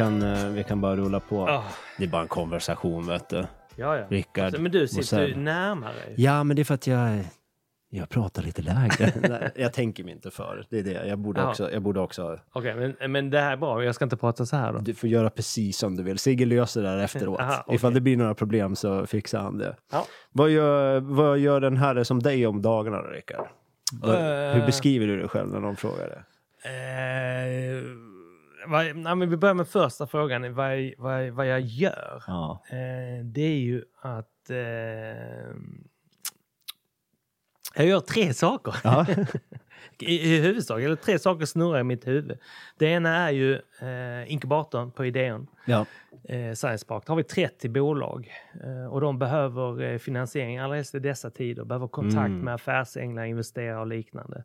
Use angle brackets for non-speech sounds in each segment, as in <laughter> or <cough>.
Vi kan, eh, vi kan bara rulla på. Ah, Det är bara en konversation vet du. ja, ja. Rickard. Alltså, men du sitter ju närmare. Ja, men det är för att jag, jag pratar lite lägre. <laughs> Nej, jag tänker mig inte för. Det är det. Jag borde Ja. också, jag borde också Okej, men, men det här är bra. Jag ska inte prata så här då. Du får göra precis som du vill. Sigge löser det där efteråt. <laughs> Aha, okej. Ifall det blir några problem så fixar han det. Ja. Vad gör, vad gör den här som dig om dagarna Rickard? Eh. Hur beskriver du dig själv när någon frågar det? Eh, vad, nej, men vi börjar med första frågan. Vad, vad, vad jag gör. Ja. Eh, det är ju att... Eh, jag gör tre saker. Ja. <laughs> I, I huvudsak, eller tre saker snurrar i mitt huvud. Det ena är ju eh, inkubatorn på Ideon, ja. eh, Science Park. Där har vi 30 bolag eh, och de behöver eh, finansiering, allra helst i dessa tider, behöver kontakt Mm. med affärsänglar, investerare och liknande.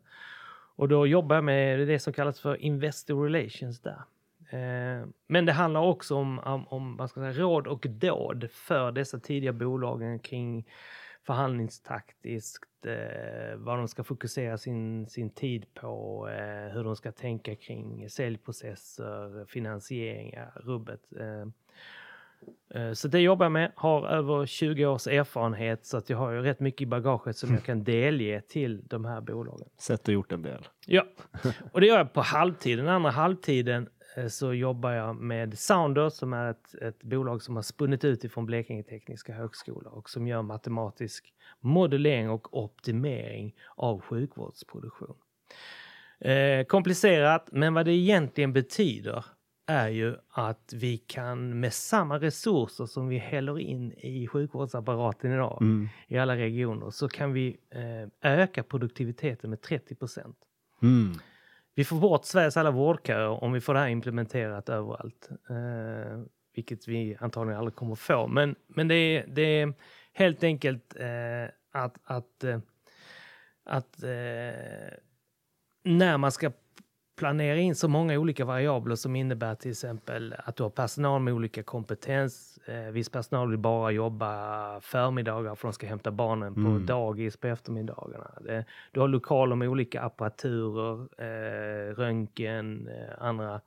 Och då jobbar jag med det som kallas för Investor Relations där. Eh, men det handlar också om, om, om vad ska jag säga, råd och dåd för dessa tidiga bolagen kring förhandlingstaktiskt, eh, vad de ska fokusera sin, sin tid på, eh, hur de ska tänka kring säljprocesser, finansieringar, rubbet. Eh, så det jobbar jag med, har över 20 års erfarenhet så att jag har ju rätt mycket i bagaget som jag kan delge till de här bolagen. Sett och gjort en del. Ja, <laughs> och det gör jag på halvtid. Den andra halvtiden eh, så jobbar jag med Sounder som är ett, ett bolag som har spunnit ut ifrån Blekinge Tekniska Högskola och som gör matematisk modellering och optimering av sjukvårdsproduktion. Eh, komplicerat, men vad det egentligen betyder är ju att vi kan med samma resurser som vi häller in i sjukvårdsapparaten idag Mm. i alla regioner så kan vi eh, öka produktiviteten med 30 procent. Mm. Vi får bort Sveriges alla vårdköer om vi får det här implementerat överallt. Eh, vilket vi antagligen aldrig kommer få. Men, men det, är, det är helt enkelt eh, att, att, eh, att eh, när man ska planera in så många olika variabler som innebär till exempel att du har personal med olika kompetens. Eh, viss personal vill bara jobba förmiddagar för de ska hämta barnen på Mm. dagis på eftermiddagarna. Det, du har lokaler med olika apparaturer, eh, röntgen, eh, andra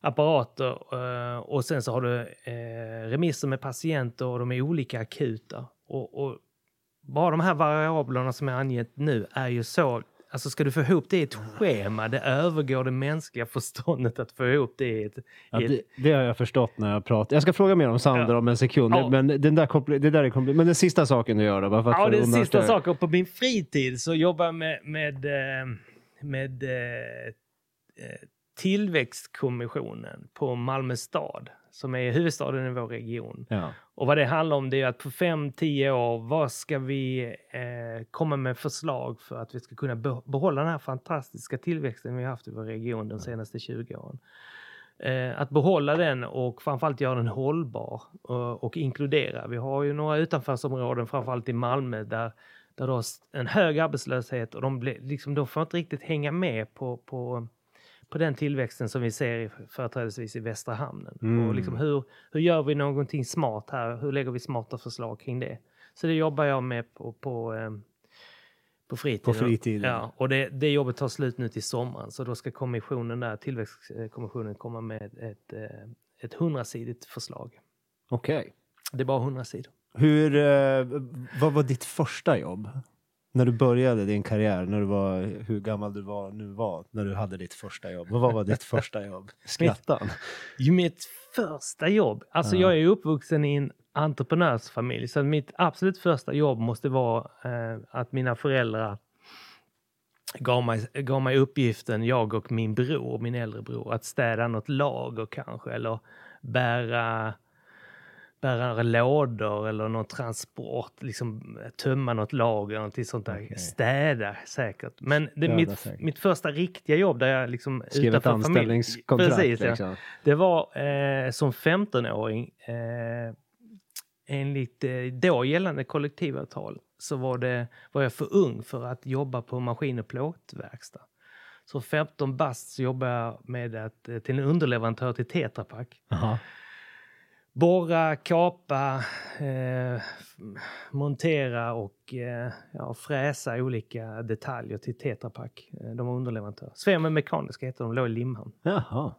apparater eh, och sen så har du eh, remisser med patienter och de är olika akuta. Och, och bara de här variablerna som jag angett nu är ju så Alltså ska du få ihop det i ett schema, det övergår det mänskliga förståndet att få ihop det i ett... Ja, det, det har jag förstått när jag pratar. Jag ska fråga mer om Sander Ja. om en sekund. Ja. Men, den där det där är men den sista saken du gör då? Bara Ja, undan sista saken. På min fritid så jobbar jag med, med, eh, med eh, eh, Tillväxtkommissionen på Malmö stad, som är huvudstaden i vår region. Ja. Och vad det handlar om det är att på 5-10 år, vad ska vi eh, komma med förslag för att vi ska kunna be- behålla den här fantastiska tillväxten vi har haft i vår region de senaste 20 åren. Eh, att behålla den och framförallt göra den hållbar och, och inkludera. Vi har ju några utanförsområden, framförallt i Malmö, där, där du har en hög arbetslöshet och de, blir, liksom, de får inte riktigt hänga med på, på, på den tillväxten som vi ser i, företrädesvis i Västra hamnen. Mm. Och liksom hur, hur gör vi någonting smart här? Hur lägger vi smarta förslag kring det? Så det jobbar jag med på, på, eh, på fritiden. På fritiden. Ja, och det, det jobbet tar slut nu till sommaren. Så då ska kommissionen där, tillväxtkommissionen komma med ett, eh, ett hundrasidigt förslag. Okej. Det är bara hundra sidor. Hur, eh, vad var ditt första jobb? När du började din karriär, när du var, hur gammal du var nu var, när du hade ditt första jobb. Vad var ditt första jobb? <laughs> Skrattan? Ju mitt första jobb, alltså Ja. jag är uppvuxen i en entreprenörsfamilj så mitt absolut första jobb måste vara eh, att mina föräldrar gav mig, gav mig uppgiften, jag och min bror, min äldre bror, att städa något lager kanske eller bära bära lådor eller någon transport, liksom tömma något lager, någonting sånt där. Okej. Städa säkert. Men det, Städa mitt, säkert. mitt första riktiga jobb där jag liksom Skrev ett utanför familj- anställningskontrakt. Precis, ja. liksom. Det var eh, som 15-åring eh, enligt eh, då gällande kollektivavtal så var, det, var jag för ung för att jobba på maskin och plåtverkstad. Så 15 bast så jobbade jag med att, eh, till en underleverantör till Tetra Pak. Jaha. Borra, kapa, eh, montera och eh, ja, fräsa olika detaljer till Tetra Pak. Eh, De var underleverantör. Svema Mekaniska heter de, låg i Limhamn. Jaha.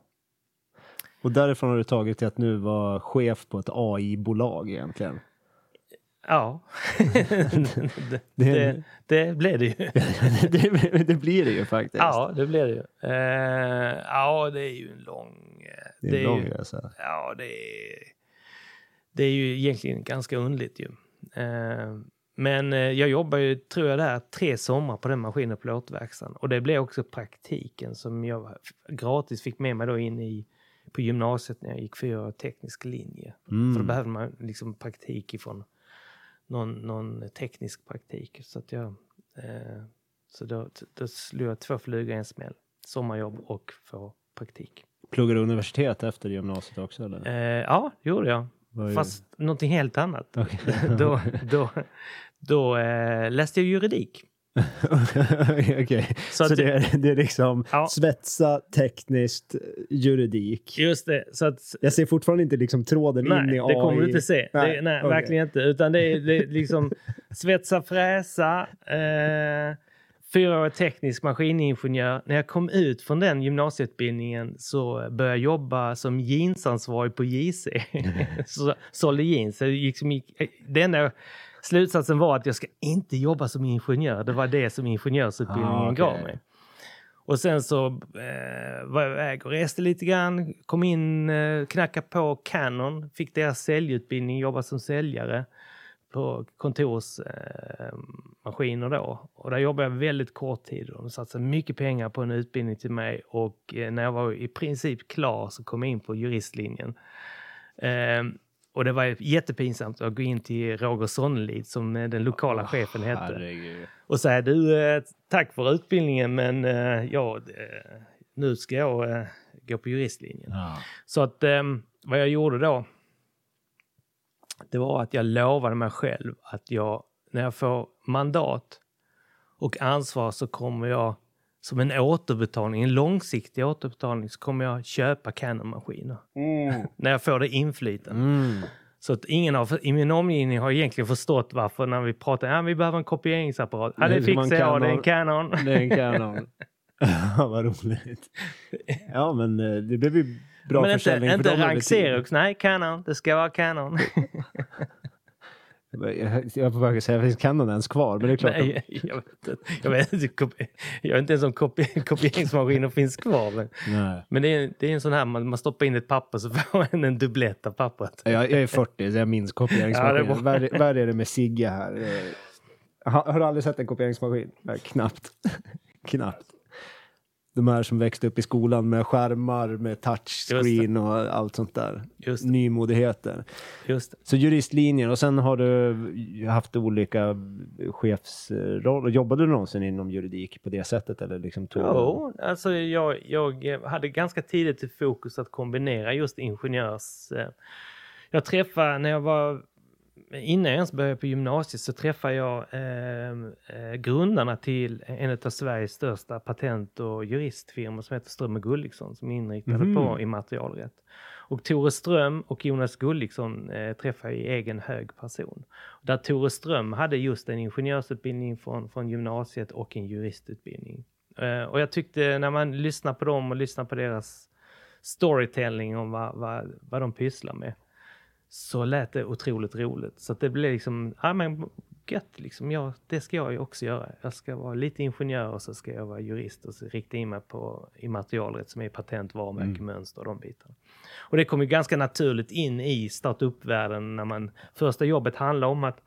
Och därifrån har du tagit till att nu vara chef på ett AI-bolag egentligen. Ja, <laughs> det, det, det blev det ju. <laughs> det, det blir det ju faktiskt. Ja, det blir det ju. Uh, ja, det är ju en lång... Det är en lång resa. Ja, det är, det är ju egentligen ganska underligt ju. Uh, men uh, jag jobbar ju, tror jag, där tre somrar på den maskinen och plåtverkstaden. Och det blev också praktiken som jag gratis fick med mig då in i på gymnasiet när jag gick fyra teknisk linje. Mm. För då behövde man liksom praktik ifrån någon, någon teknisk praktik. Så att jag, eh, så då, då slog jag två flugor i en smäll. Sommarjobb och få praktik. Pluggade du universitet efter gymnasiet också? Eller? Eh, ja, det gjorde jag. Fast någonting helt annat. Okay. <laughs> då då, då eh, läste jag juridik. <laughs> Okay. så, så det, är, det är liksom ja. svetsa, tekniskt, juridik. Just det. Så att, jag ser fortfarande inte liksom tråden nej, in i AI. det kommer du inte se. Nej, det, nej okay. verkligen inte. Utan det är, det är liksom svetsa, fräsa, eh, fyraårig teknisk maskiningenjör. När jag kom ut från den gymnasieutbildningen så började jag jobba som jeansansvarig på JC. <laughs> så, sålde jeans. Så liksom, det enda slutsatsen var att jag ska inte jobba som ingenjör. Det var det som ingenjörsutbildningen ah, okay. gav mig. Och sen så eh, var jag iväg och reste lite grann, kom in, eh, knackade på Canon, fick deras säljutbildning, jobbade som säljare på kontorsmaskiner eh, då. Och där jobbade jag väldigt kort tid. De satsade mycket pengar på en utbildning till mig och eh, när jag var i princip klar så kom jag in på juristlinjen. Eh, och det var jättepinsamt att gå in till Roger Sonnelid som den lokala oh, chefen hette. Herregud. Och säga du, eh, tack för utbildningen men eh, ja, eh, nu ska jag gå på juristlinjen. Ja. Så att vad jag gjorde då, det var att jag lovade mig själv att jag, när jag får mandat och ansvar så kommer jag som en återbetalning, en långsiktig återbetalning, så kommer jag köpa Canon-maskiner. Mm. <laughs> när jag får det inflytandet. Mm. Så att ingen av, i min omgivning har egentligen förstått varför när vi pratar, ja vi behöver en kopieringsapparat. Ja det fixar jag, det är en Canon. Det är en Canon. <laughs> <laughs> Vad roligt. Ja men eh, det blev ju bra men inte, inte rank Xerox, nej Canon, det ska vara Canon. <laughs> Jag var på väg att säga, finns Canon ens kvar? Men det är klart. Nej, jag, vet inte. Jag, vet inte, jag vet inte ens om kopi, <laughs> kopieringsmaskiner finns kvar. Men, Nej. men det, är, det är en sån här, man, man stoppar in ett papper så <laughs> får man en dubblett av pappret. Jag, jag är 40 så jag minns kopieringsmaskiner. Ja, värre, är det med Sigge här. Har, har du aldrig sett en kopieringsmaskin? Nej, knappt. knappt de här som växte upp i skolan med skärmar, med touchscreen och allt sånt där. Just Nymodigheter. Just Så juristlinjen och sen har du haft olika chefsroller. Jobbade du någonsin inom juridik på det sättet? Eller liksom tog... Jo, alltså jag, jag hade ganska tidigt i fokus att kombinera just ingenjörs... Eh, jag träffade när jag var innan jag ens började på gymnasiet så träffade jag eh, eh, grundarna till en av Sveriges största patent och juristfirmor som heter Ström Gulliksson som är inriktade mm. på immaterialrätt. Och Tore Ström och Jonas Gulliksson eh, träffade i egen hög person. Där Tore Ström hade just en ingenjörsutbildning från, från gymnasiet och en juristutbildning. Eh, och jag tyckte när man lyssnar på dem och lyssnar på deras storytelling om vad, vad, vad de pysslar med så lät det otroligt roligt. Så det blev liksom, ja men gött liksom, ja, det ska jag ju också göra. Jag ska vara lite ingenjör och så ska jag vara jurist och så rikta in mig på immaterialrätt som är patent, varumärke, mm. mönster och de bitarna. Och det kom ju ganska naturligt in i startup-världen när man, första jobbet handlade om att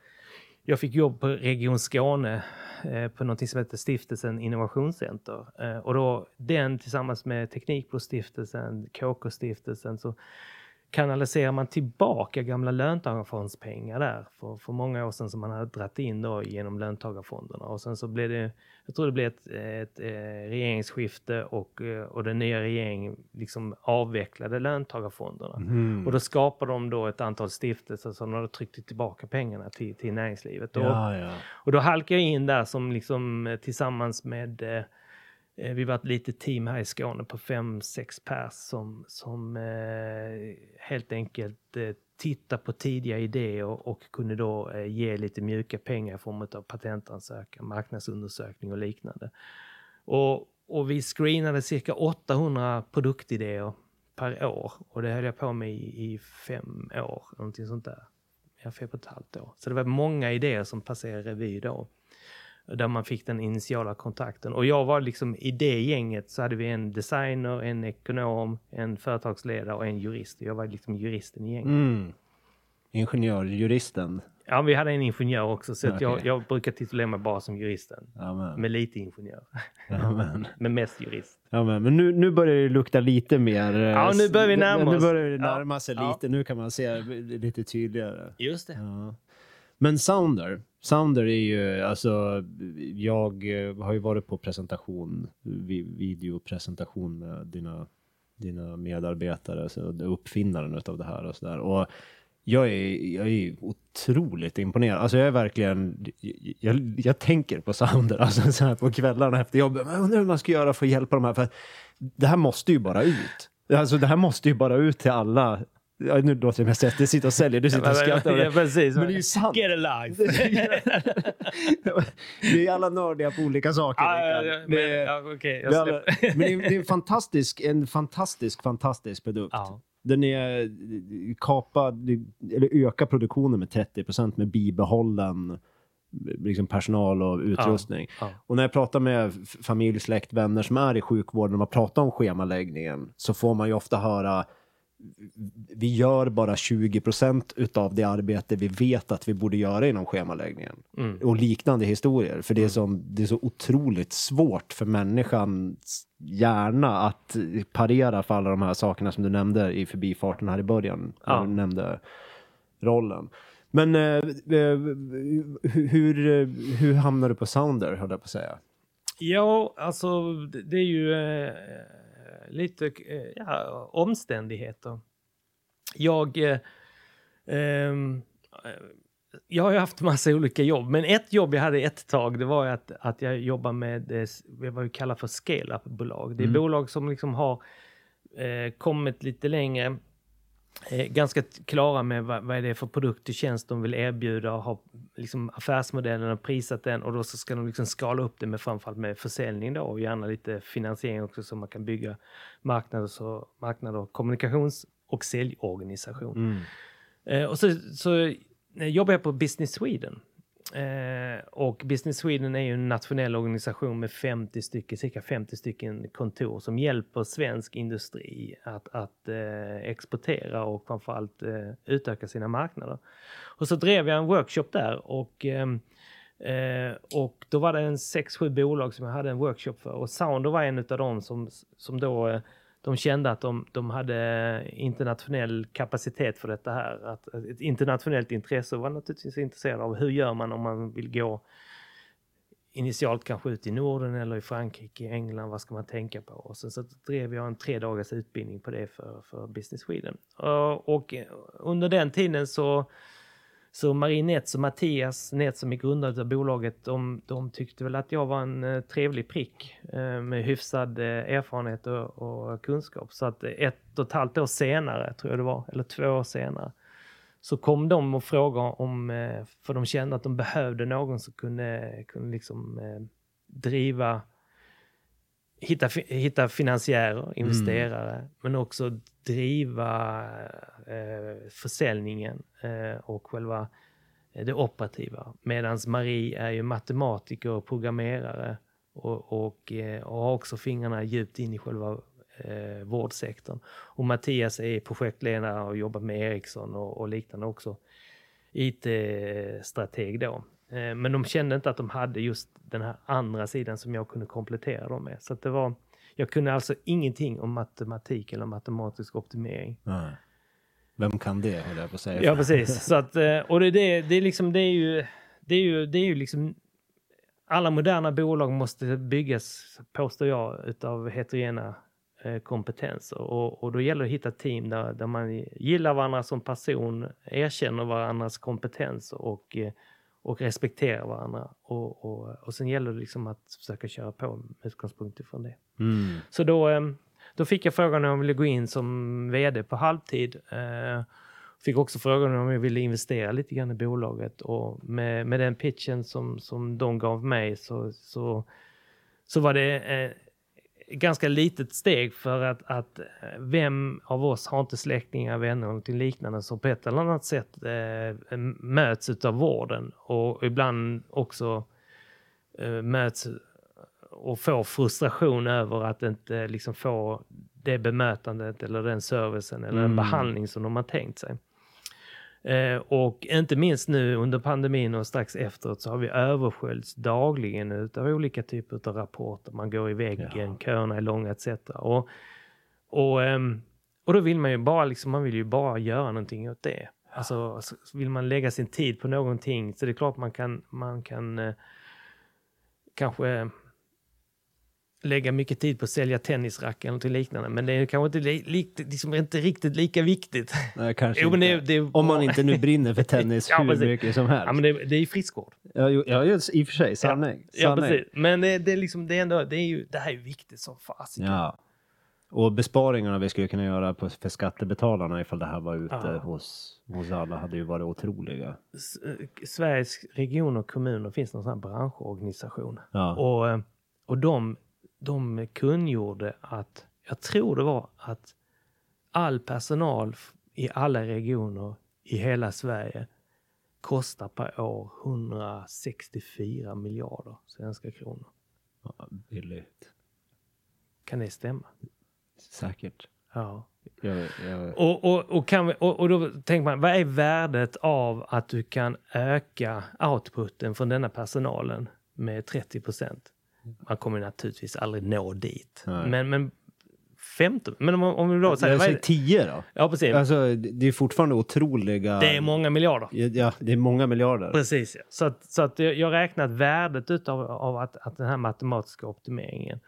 jag fick jobb på Region Skåne eh, på något som heter Stiftelsen Innovationscenter. Eh, och då den tillsammans med Teknikbrostiftelsen, KK-stiftelsen, så kanaliserar man tillbaka gamla löntagarfondspengar där för, för många år sedan som man hade dratt in då genom löntagarfonderna. Och sen så blev det, jag tror det blev ett, ett, ett eh, regeringsskifte och, eh, och den nya regeringen liksom avvecklade löntagarfonderna. Mm. Och då skapade de då ett antal stiftelser som hade tryckt tillbaka pengarna till, till näringslivet. Ja, ja. Och då halkade jag in där som liksom eh, tillsammans med Eh, vi var ett litet team här i Skåne på fem, sex pers som, som eh, helt enkelt eh, titta på tidiga idéer och kunde då eh, ge lite mjuka pengar i form av patentansökan, marknadsundersökning och liknande. Och, och vi screenade cirka 800 produktidéer per år och det höll jag på med i, i fem år, någonting sånt där. Ja, fem och ett halvt år. Så det var många idéer som passerade revy då. Där man fick den initiala kontakten. Och jag var liksom i det gänget så hade vi en designer, en ekonom, en företagsledare och en jurist. Jag var liksom juristen i gänget. Mm. Ingenjörjuristen. Ja, vi hade en ingenjör också, så okay. jag, jag brukar titulera mig bara som juristen. Amen. Med lite ingenjör. <laughs> men mest jurist. Amen. Men nu, nu börjar det lukta lite mer... Eh, ja, nu börjar vi närma oss. Nu börjar det närma sig ja. lite. Nu kan man se lite tydligare. Just det. Ja. Men Sounder, Sounder är ju, alltså, jag eh, har ju varit på presentation, videopresentation med dina, dina medarbetare, alltså uppfinnaren av det här och sådär. Och jag är, jag är otroligt imponerad. Alltså jag är verkligen, jag, jag tänker på Sounder, alltså så här på kvällarna efter jobbet. Men jag undrar hur man ska göra för att hjälpa de här. För det här måste ju bara ut. Alltså det här måste ju bara ut till alla Ja, nu låter det mest att jag sitter och säljer, du sitter och skrattar. <laughs> Ja, precis. Men det är ju sant. Get alive! <laughs> det är alla nördiga på olika saker. Ah, ja, men, ja, okay, det, alla, men det är, det är en fantastisk, en fantastisk, fantastisk produkt. Ja. Den är kapad, eller ökar produktionen med 30 procent med bibehållen liksom personal och utrustning. Ja, ja. Och när jag pratar med familj, släkt, vänner som är i sjukvården och man pratar om schemaläggningen så får man ju ofta höra vi gör bara 20 procent utav det arbete vi vet att vi borde göra inom schemaläggningen. Mm. Och liknande historier. För det är, mm. som, det är så otroligt svårt för människans hjärna att parera för alla de här sakerna som du nämnde i förbifarten här i början. Ja. Du nämnde rollen. Men eh, eh hur, hur hamnar du på Sounder, höll jag på att säga? Ja, alltså det är ju... Eh lite eh, ja, omständigheter. Jag, eh, eh, jag har ju haft massa olika jobb, men ett jobb jag hade ett tag, det var att, att jag jobbade med eh, vad vi kallar för scale-up-bolag. Det är mm. bolag som liksom har eh, kommit lite längre ganska klara med vad, vad är det för produkt och tjänst de vill erbjuda och har liksom affärsmodellen och prisat den och då så ska de liksom skala upp det med framförallt med försäljning då och gärna lite finansiering också så man kan bygga marknader och, marknader, kommunikations och säljorganisation. Mm. Eh, och så, så jobbar jag på Business Sweden Eh, och Business Sweden är ju en nationell organisation med 50 stycken, cirka 50 stycken kontor som hjälper svensk industri att, att eh, exportera och framförallt eh, utöka sina marknader. Och så drev jag en workshop där och Eh, eh och då var det en 6-7 bolag som jag hade en workshop för och Sounder var en av dem som, som då eh, de kände att de, de hade internationell kapacitet för detta här. Att, ett internationellt intresse var naturligtvis intresserade av hur gör man om man vill gå initialt kanske ut i Norden eller i Frankrike, England, vad ska man tänka på? Och sen så drev jag en tre dagars utbildning på det för, för Business Sweden. Och under den tiden så så Marie Nets och Mattias Nets som är grundare av bolaget, de, de, tyckte väl att jag var en uh, trevlig prick uh, med hyfsad uh, erfarenhet och, och, kunskap. Så att ett och ett halvt år senare, tror jag det var, eller två år senare, så kom de och frågade om, för de kände att de behövde någon som kunde, kunde liksom driva hitta, hitta finansiärer, mm. investerare, mm. men också driva eh, försäljningen eh, och själva eh, det operativa. Medan Marie är ju matematiker och programmerare och, och, eh, och har också fingrarna djupt in i själva eh, vårdsektorn. Och Mattias är projektledare och jobbar med Ericsson och, och liknande också. IT-strateg då. Eh, men de kände inte att de hade just den här andra sidan som jag kunde komplettera dem med. Så det var, jag kunde alltså ingenting om matematik eller matematisk optimering. Nej. Vem kan det, höll jag på att säga. Ja, precis. Så att, eh, och det, det, det, är liksom, det är ju, det är ju, det är ju liksom, alla moderna bolag måste byggas, påstår jag, utav heterogena eh, kompetenser. Och, och då gäller det att hitta team där, där man gillar varandra som person, erkänner varandras kompetens och och respektera varandra. Och, och, och sen gäller det liksom att försöka köra på med utgångspunkt ifrån det. Mm. Så då, ehm, då fick jag frågan om jag ville gå in som vd på halvtid. Eh, fick också frågan om jag ville investera lite grann i bolaget och med, med den pitchen som, som de gav mig så, så, så var det eh, ganska litet steg för att, att eh, vem av oss har inte släktingar, vänner någonting liknande som på ett eller annat sätt eh, möts av vården och ibland också eh, möts och får frustration över att inte liksom få det bemötandet eller den servicen eller mm. den behandling som de har tänkt sig. Eh, och inte minst nu under pandemin och strax efteråt så har vi översköljts dagligen av olika typer av rapporter. Man går i väggen, ja. köerna är långa etc. Och, och, eh, och då vill man ju bara liksom, man vill ju bara göra någonting åt det. Ja. Alltså vill man lägga sin tid på någonting så det är klart man kan, man kan eh, kanske lägga mycket tid på att sälja tennisrack eller något liknande. Men det är kanske inte, li, li, liksom inte riktigt lika viktigt. Nej, kanske jo. Det, det, Om man inte nu brinner för <laughs> tennis ja, hur mycket som helst. Ja, men det, det är ju friskvård. Ja, ja, i och för sig. Sanning. Ja, ja precis. Men det, det, är liksom, det, är ändå, det, är ju, det här är viktigt som fasiken. Ja. Och besparingarna vi skulle kunna göra på, för skattebetalarna ifall det här var ute ja. hos, hos alla hade ju varit otroliga. S Sveriges regioner och kommuner finns någon sån här branschorganisation. Ja. Och, eh, och de de kungjorde att, jag tror det var att all personal i alla regioner i hela Sverige kostar per år 164 miljarder svenska kronor. Ja, billigt. Kan det stämma? Säkert. Ja. Jag, jag... Och, och, och, kan vi, och, och då tänker man, vad är värdet av att du kan öka outputen från denna personalen med 30 procent? Man kommer naturligtvis aldrig nå dit. Men, men 15, men om, om vi då säger... Jag säger 10 då. Ja, precis. Alltså, det är fortfarande otroliga... Det är många miljarder. Ja, det är många miljarder. Precis, ja. Så att, så att jag räknar att värdet utav, av att, att den här matematiska optimeringen,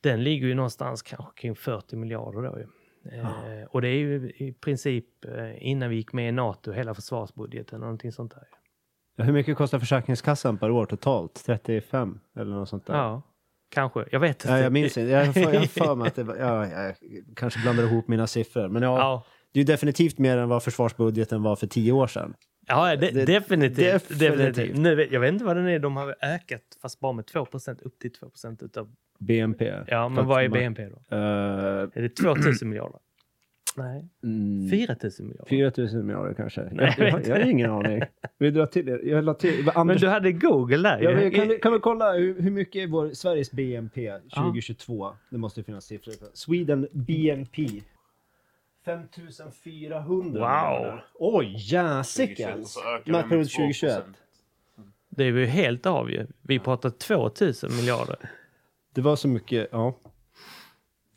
den ligger ju någonstans kanske kring 40 miljarder då ju. Ja. Eh, och det är ju i princip eh, innan vi gick med i NATO, hela försvarsbudgeten och någonting sånt där. Hur mycket kostar Försäkringskassan per år totalt? 35 eller något sånt där? Ja, kanske. Jag vet inte. Ja, jag minns inte. Jag har för <laughs> mig att det ja, jag kanske blandar ihop mina siffror. Men ja, ja. det är definitivt mer än vad försvarsbudgeten var för tio år sedan. Ja, det, det, definitivt. definitivt. definitivt. Nu, jag vet inte vad den är. De har ökat fast bara med 2% upp till 2 utav BNP. Ja, men vad är BNP då? Uh, är det 2000 miljarder? Nej. Mm. 4 000 miljarder. 4 000 miljarder kanske. Nej, jag, jag, jag, har ingen aning. Vi drar till, jag la till, Anders... Men du hade Google där ja, kan, vi, kan vi kolla hur, hur mycket är vår, Sveriges BNP 2022? Ah. Det måste finnas siffror. Sweden BNP. 5400 Wow! Oj, jäsiken! Mätperiod 2021. Det är ju helt av ju. Vi pratar 2000 miljarder. Det var så mycket, ja.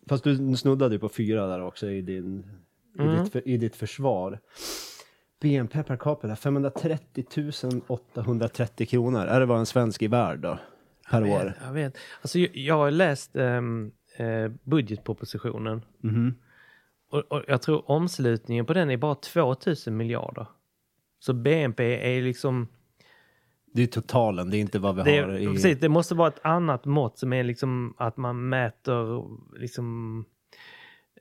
Fast du snuddade ju på fyra där också i, din, mm. i, ditt, i ditt försvar. BNP per capita 530 830 kronor. Är det vad en svensk är värd då? Per jag år? Vet, jag vet. Alltså, jag, jag har läst um, uh, budgetpropositionen. Mm. Och, och, jag tror omslutningen på den är bara 2000 miljarder. Så BNP är liksom det är totalen, det är inte vad vi det, har i... Precis, det måste vara ett annat mått som är liksom att man mäter liksom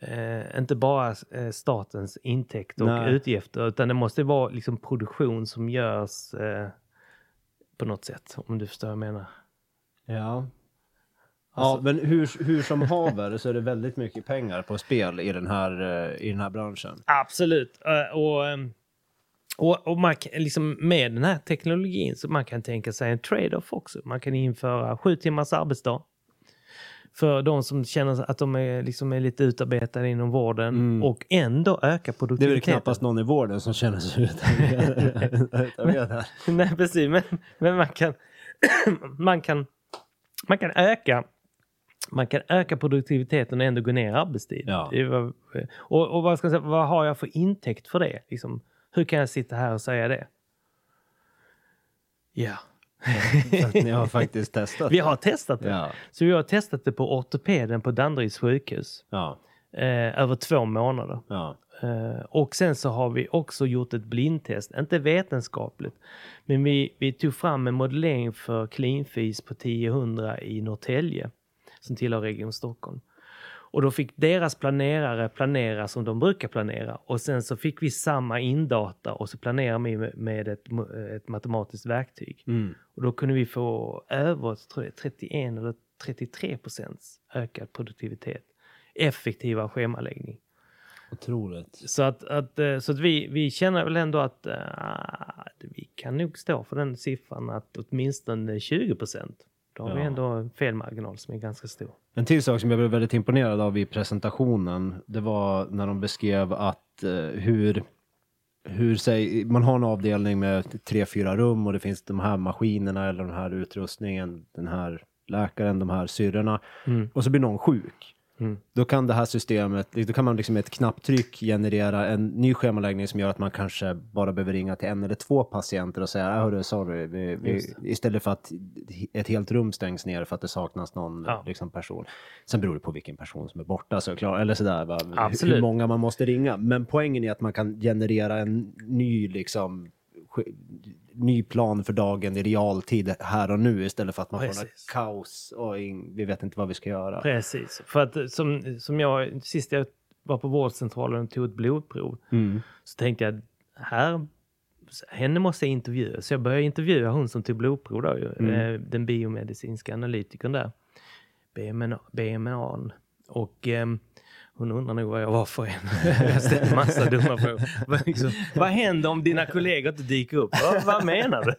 eh, inte bara eh, statens intäkter och Nej. utgifter utan det måste vara liksom produktion som görs eh, på något sätt om du förstår vad jag menar. Ja. Alltså, ja, men hur, hur som haver så är det väldigt mycket pengar på spel i den här, eh, i den här branschen. Absolut. Uh, och um, och, och man kan, liksom, med den här teknologin så man kan tänka sig en trade-off också. Man kan införa sju timmars arbetsdag. För de som känner att de är, liksom är lite utarbetade inom vården mm. och ändå öka produktiviteten. Det är väl knappast någon i vården som känner sig <laughs> utarbetad. <laughs> Nej, precis. Men, men man, kan, <clears throat> man, kan, man kan öka man kan öka produktiviteten och ändå gå ner i arbetstid. Ja. Och, och vad, ska jag säga, vad har jag för intäkt för det? Liksom, hur kan jag sitta här och säga det? Ja. <laughs> För att ni har faktiskt testat Vi har testat det. Ja. Så vi har testat det på ortopeden på Danderyds sjukhus. Ja. Eh, över två månader. Ja. Eh, och sen så har vi också gjort ett blindtest, inte vetenskapligt, men vi, vi tog fram en modellering för cleanfis på 1000 i Norrtälje som tillhör Region Stockholm. Och då fick deras planerare planera som de brukar planera och sen så fick vi samma indata och så planerade vi med ett, ett matematiskt verktyg. Mm. Och då kunde vi få över tror jag, 31 eller 33 procents ökad produktivitet. Effektivare schemaläggning. Otroligt. Så att, att, eh, så att vi, vi känner väl ändå att uh, vi kan nog stå för den siffran att åtminstone 20 procent. Då har ja. ändå en felmarginal som är ganska stor. En till sak som jag blev väldigt imponerad av i presentationen, det var när de beskrev att uh, hur hur säg, man har en avdelning med tre, fyra rum och det finns de här maskinerna eller den här utrustningen, den här läkaren, de här syrrorna. Mm. Och så blir någon sjuk. Mm. Då kan det här systemet, då kan man liksom med ett knapptryck generera en ny schemaläggning som gör att man kanske bara behöver ringa till en eller två patienter och säga, äh, hörru, sorry, vi, vi, istället för att ett helt rum stängs ner för att det saknas någon ja. liksom, person. Sen beror det på vilken person som är borta såklart, eller sådär, va? hur många man måste ringa. Men poängen är att man kan generera en ny liksom ny plan för dagen i realtid här och nu istället för att man Precis. får något kaos och vi vet inte vad vi ska göra. Precis, för att som, som jag, sist jag var på vårdcentralen och tog ett blodprov mm. så tänkte jag här, henne måste jag intervjua. Så jag började intervjua hon som tog blodprov då, mm. Eh, den biomedicinska analytikern där, BMNA, BMNA. Och eh, hon undrar nog vad jag var för en. <laughs> jag ställde massa dumma frågor. Vad, liksom, vad händer om dina kollegor inte dyker upp? Vad, vad menar du?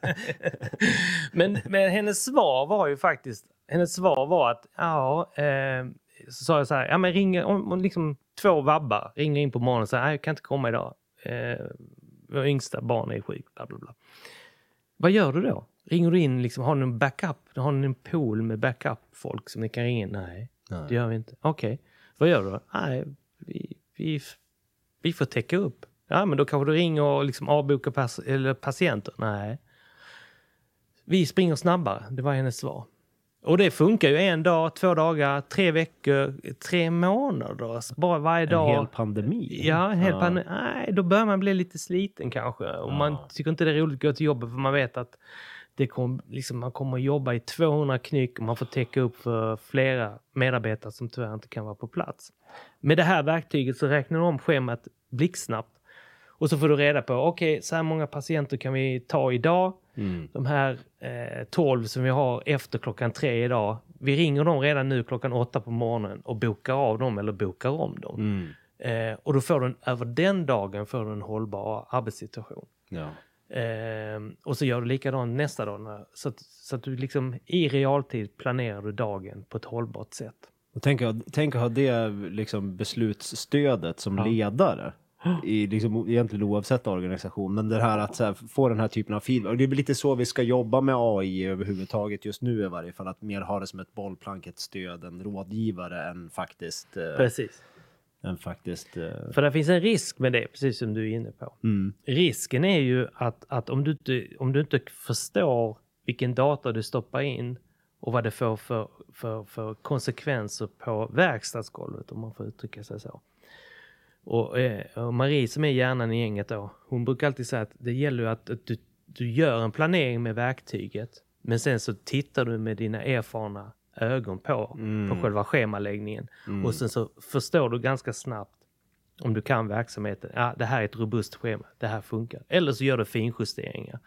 <laughs> men, men hennes svar var ju faktiskt, hennes svar var att ja, eh, så sa jag så här, ja men ring, om, om liksom två vabbar ringer in på morgonen och säger, jag kan inte komma idag. Eh, vår yngsta barn är sjuk, bla bla bla. Vad gör du då? Ringer du in, liksom, har ni en backup? Har ni en pool med backup-folk som ni kan ringa in? Nej, Nej. det gör vi inte. Okej. Okay. Vad gör du då? Nej, vi, vi, vi får täcka upp. Ja, men då kanske du ringer och liksom avbokar pass, eller patienter. Nej. Vi springer snabbare, det var hennes svar. Och det funkar ju en dag, två dagar, tre veckor, tre månader. Bara varje dag. En hel pandemi? Ja, en hel ja. pandemi. Nej, då börjar man bli lite sliten kanske. Och ja. man tycker inte det är roligt att gå till jobbet för man vet att det kom, liksom, man kommer att jobba i 200 knyck och man får täcka upp för flera medarbetare som tyvärr inte kan vara på plats. Med det här verktyget så räknar du om schemat blixtsnabbt och så får du reda på, okej, okay, så här många patienter kan vi ta idag. Mm. De här eh, 12 som vi har efter klockan tre idag, vi ringer dem redan nu klockan åtta på morgonen och bokar av dem eller bokar om dem. Mm. Eh, och då får du, över den dagen får du en hållbar arbetssituation. Ja. Eh, och så gör du likadant nästa dag. Så att, så att du liksom i realtid planerar du dagen på ett hållbart sätt. Och tänk, tänk att ha det liksom beslutsstödet som ja. ledare. I liksom, egentligen oavsett organisation, men det här att här, få den här typen av feedback. Det är väl lite så vi ska jobba med AI överhuvudtaget just nu i varje fall. Att mer ha det som ett bollplank, ett stöd, en rådgivare än faktiskt eh, Precis än faktiskt... Uh... För det finns en risk med det, precis som du är inne på. Mm. Risken är ju att, att om, du inte, om du inte förstår vilken data du stoppar in och vad det får för, för, för konsekvenser på verkstadsgolvet, om man får uttrycka sig så. Och, eh, och Marie som är hjärnan i gänget då, hon brukar alltid säga att det gäller att, att du, du gör en planering med verktyget, men sen så tittar du med dina erfarna ögon på, mm. på själva schemaläggningen. Mm. Och sen så förstår du ganska snabbt om du kan verksamheten. Ja, det här är ett robust schema. Det här funkar. Eller så gör du finjusteringar.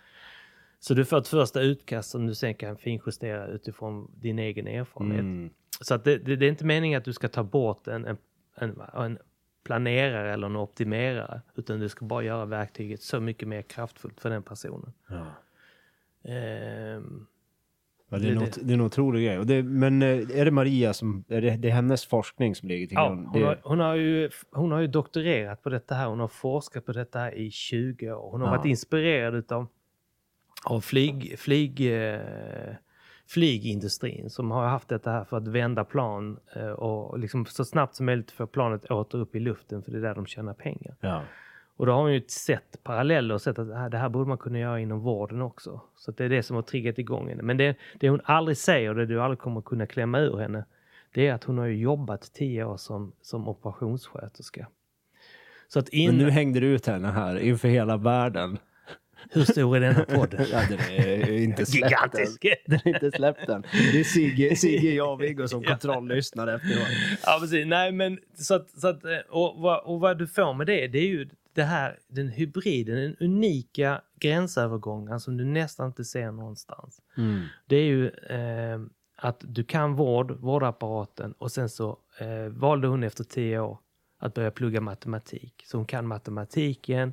Så du får ett första utkast som du sen kan finjustera utifrån din egen erfarenhet. Mm. Så att det, det, det, är inte meningen att du ska ta bort en, en, en, en planerare eller en optimerare. Utan du ska bara göra verktyget så mycket mer kraftfullt för den personen. Ja. Um, Ja, det, är något, det är en otrolig grej. Och det, men eh, är det Maria som, är det, det är hennes forskning som ligger till grund? Ja, hon, har, hon, har ju, hon har ju doktorerat på detta här. Hon har forskat på detta här i 20 år. Hon har ja. varit inspirerad utav, av flyg, flyg, eh, flygindustrin som har haft detta här för att vända plan eh, och liksom så snabbt som möjligt få planet åter upp i luften för det är där de tjänar pengar. Ja. Och då har hon ju sett paralleller och sett att det här borde man kunna göra inom vården också. Så det är det som har triggat igång henne. Men det, det hon aldrig säger, det du aldrig kommer kunna klämma ur henne, det är att hon har ju jobbat tio år som, som operationssköterska. Så att in... Men nu hängde du ut henne här inför hela världen. Hur stor är denna podden? <laughs> ja, den är inte släppt Gigantisk! Än. Den är inte släppt än. Det är Sigge, Sigge jag och Viggo som <laughs> kontrolllyssnar efteråt. Ja, precis. Nej, men så att, så att och, vad, och vad du får med det, det är ju det här, den hybriden, den unika gränsövergången som du nästan inte ser någonstans. Mm. Det är ju eh, att du kan vård, vårdapparaten och sen så eh, valde hon efter tio år att börja plugga matematik. Så hon kan matematiken,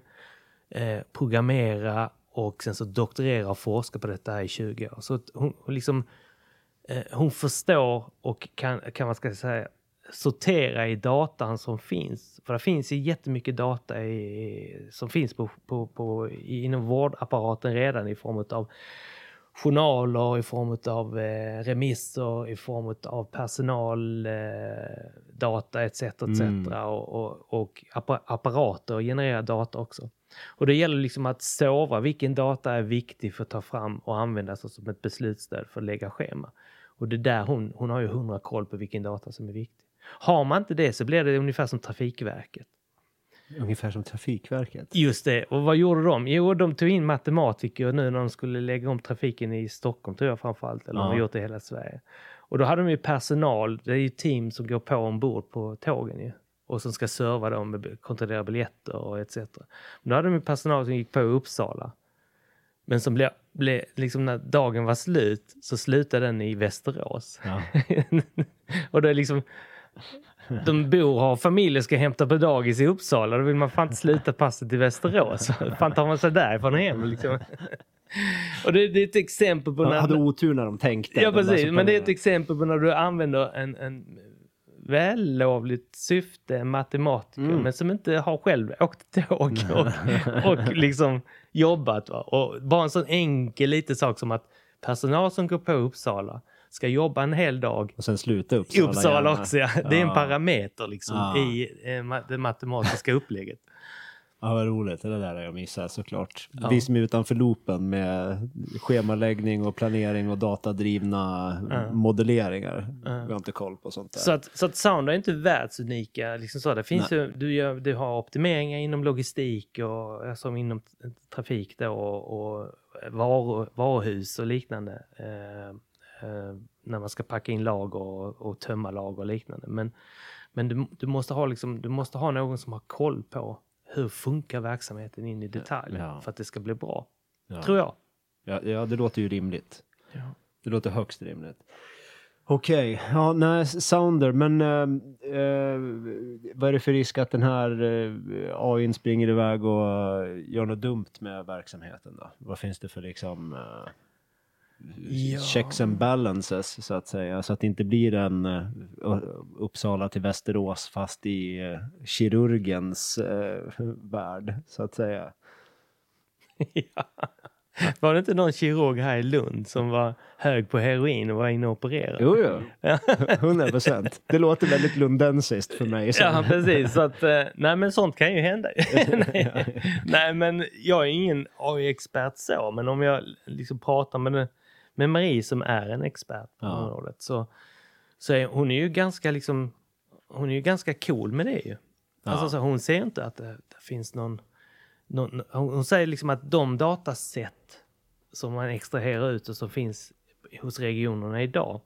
eh, programmera och sen så doktorera och forska på detta i 20 år. Så hon, hon liksom, eh, hon förstår och kan, kan man ska säga, sortera i datan som finns. För det finns ju jättemycket data i, som finns på, på, på, inom vårdapparaten redan i form av journaler, i form av eh, remisser, i form av personaldata eh, etc. etc. Mm. Och, och, och apparater genererar data också. Och det gäller liksom att sova vilken data är viktig för att ta fram och använda som ett beslutsstöd för att lägga schema. Och det där hon, hon har ju hundra koll på vilken data som är viktig. Har man inte det så blir det ungefär som Trafikverket. Ungefär som Trafikverket? Just det. Och vad gjorde de? Jo, de tog in matematiker nu när de skulle lägga om trafiken i Stockholm, tror jag framförallt. Eller ja. de har gjort det i hela Sverige. Och då hade de ju personal, det är ju team som går på ombord på tågen ju. Och som ska serva dem, kontrollera biljetter och etc. Men då hade de ju personal som gick på i Uppsala. Men som blev, blev liksom när dagen var slut så slutade den i Västerås. Ja. <laughs> och det är liksom de bor och har familj och ska hämta på dagis i Uppsala. Då vill man fan inte sluta passet i Västerås. fan tar man sig därifrån hem liksom. Och det, det, är ett exempel på... När, de hade otur när de tänkte. Ja, precis. Men det är ett exempel på när du använder en, en vällovligt syfte, matematiker, mm. men som inte har själv åkt tåg <laughs> och, och liksom jobbat. Va? Och bara en sån enkel liten sak som att personal som går på Uppsala ska jobba en hel dag. Och sen sluta Uppsala. Uppsala gärna. också, ja. Det är en parameter liksom ja. i eh, det matematiska <laughs> upplägget. Ja, vad roligt. Det där har jag missat såklart. Ja. Vi som är utanför loopen med schemaläggning och planering och datadrivna ja. modelleringar. Ja. Vi har inte koll på sånt där. Så att, så att Sound är inte världsunika. Liksom så. Det finns ju, du, gör, du har optimeringar inom logistik och alltså inom trafik då, och, och varu, varuhus och liknande. Eh, när man ska packa in lager och, och tömma lager och liknande. Men, men du, du, måste ha liksom, du måste ha någon som har koll på hur funkar verksamheten in i detalj ja. för att det ska bli bra. Ja. Tror jag. Ja, ja, det låter ju rimligt. Ja. Det låter högst rimligt. Okej, okay. ja, nej, Sounder, men äh, äh, vad är det för risk att den här äh, AI springer iväg och gör något dumt med verksamheten då? Vad finns det för liksom ja. checks and balances så att säga. Så att det inte blir en uh, Uppsala till Västerås fast i uh, kirurgens uh, värld så att säga. <laughs> ja. Var det inte någon kirurg här i Lund som var hög på heroin och var inne och opererade? Jo, jo. hundra procent. Det låter väldigt lundensiskt för mig. Så. Ja, precis. Så att, nej, men sånt kan ju hända. <laughs> nej, nej, men jag är ingen AI-expert så, men om jag liksom pratar med med Marie som är en expert på ja. området så, så är hon är ju ganska liksom, hon är ju ganska cool med det ju. Ja. Alltså, så hon ser inte att det, det finns någon, någon, hon säger liksom att de datasätt som man extraherar ut och som finns hos regionerna idag,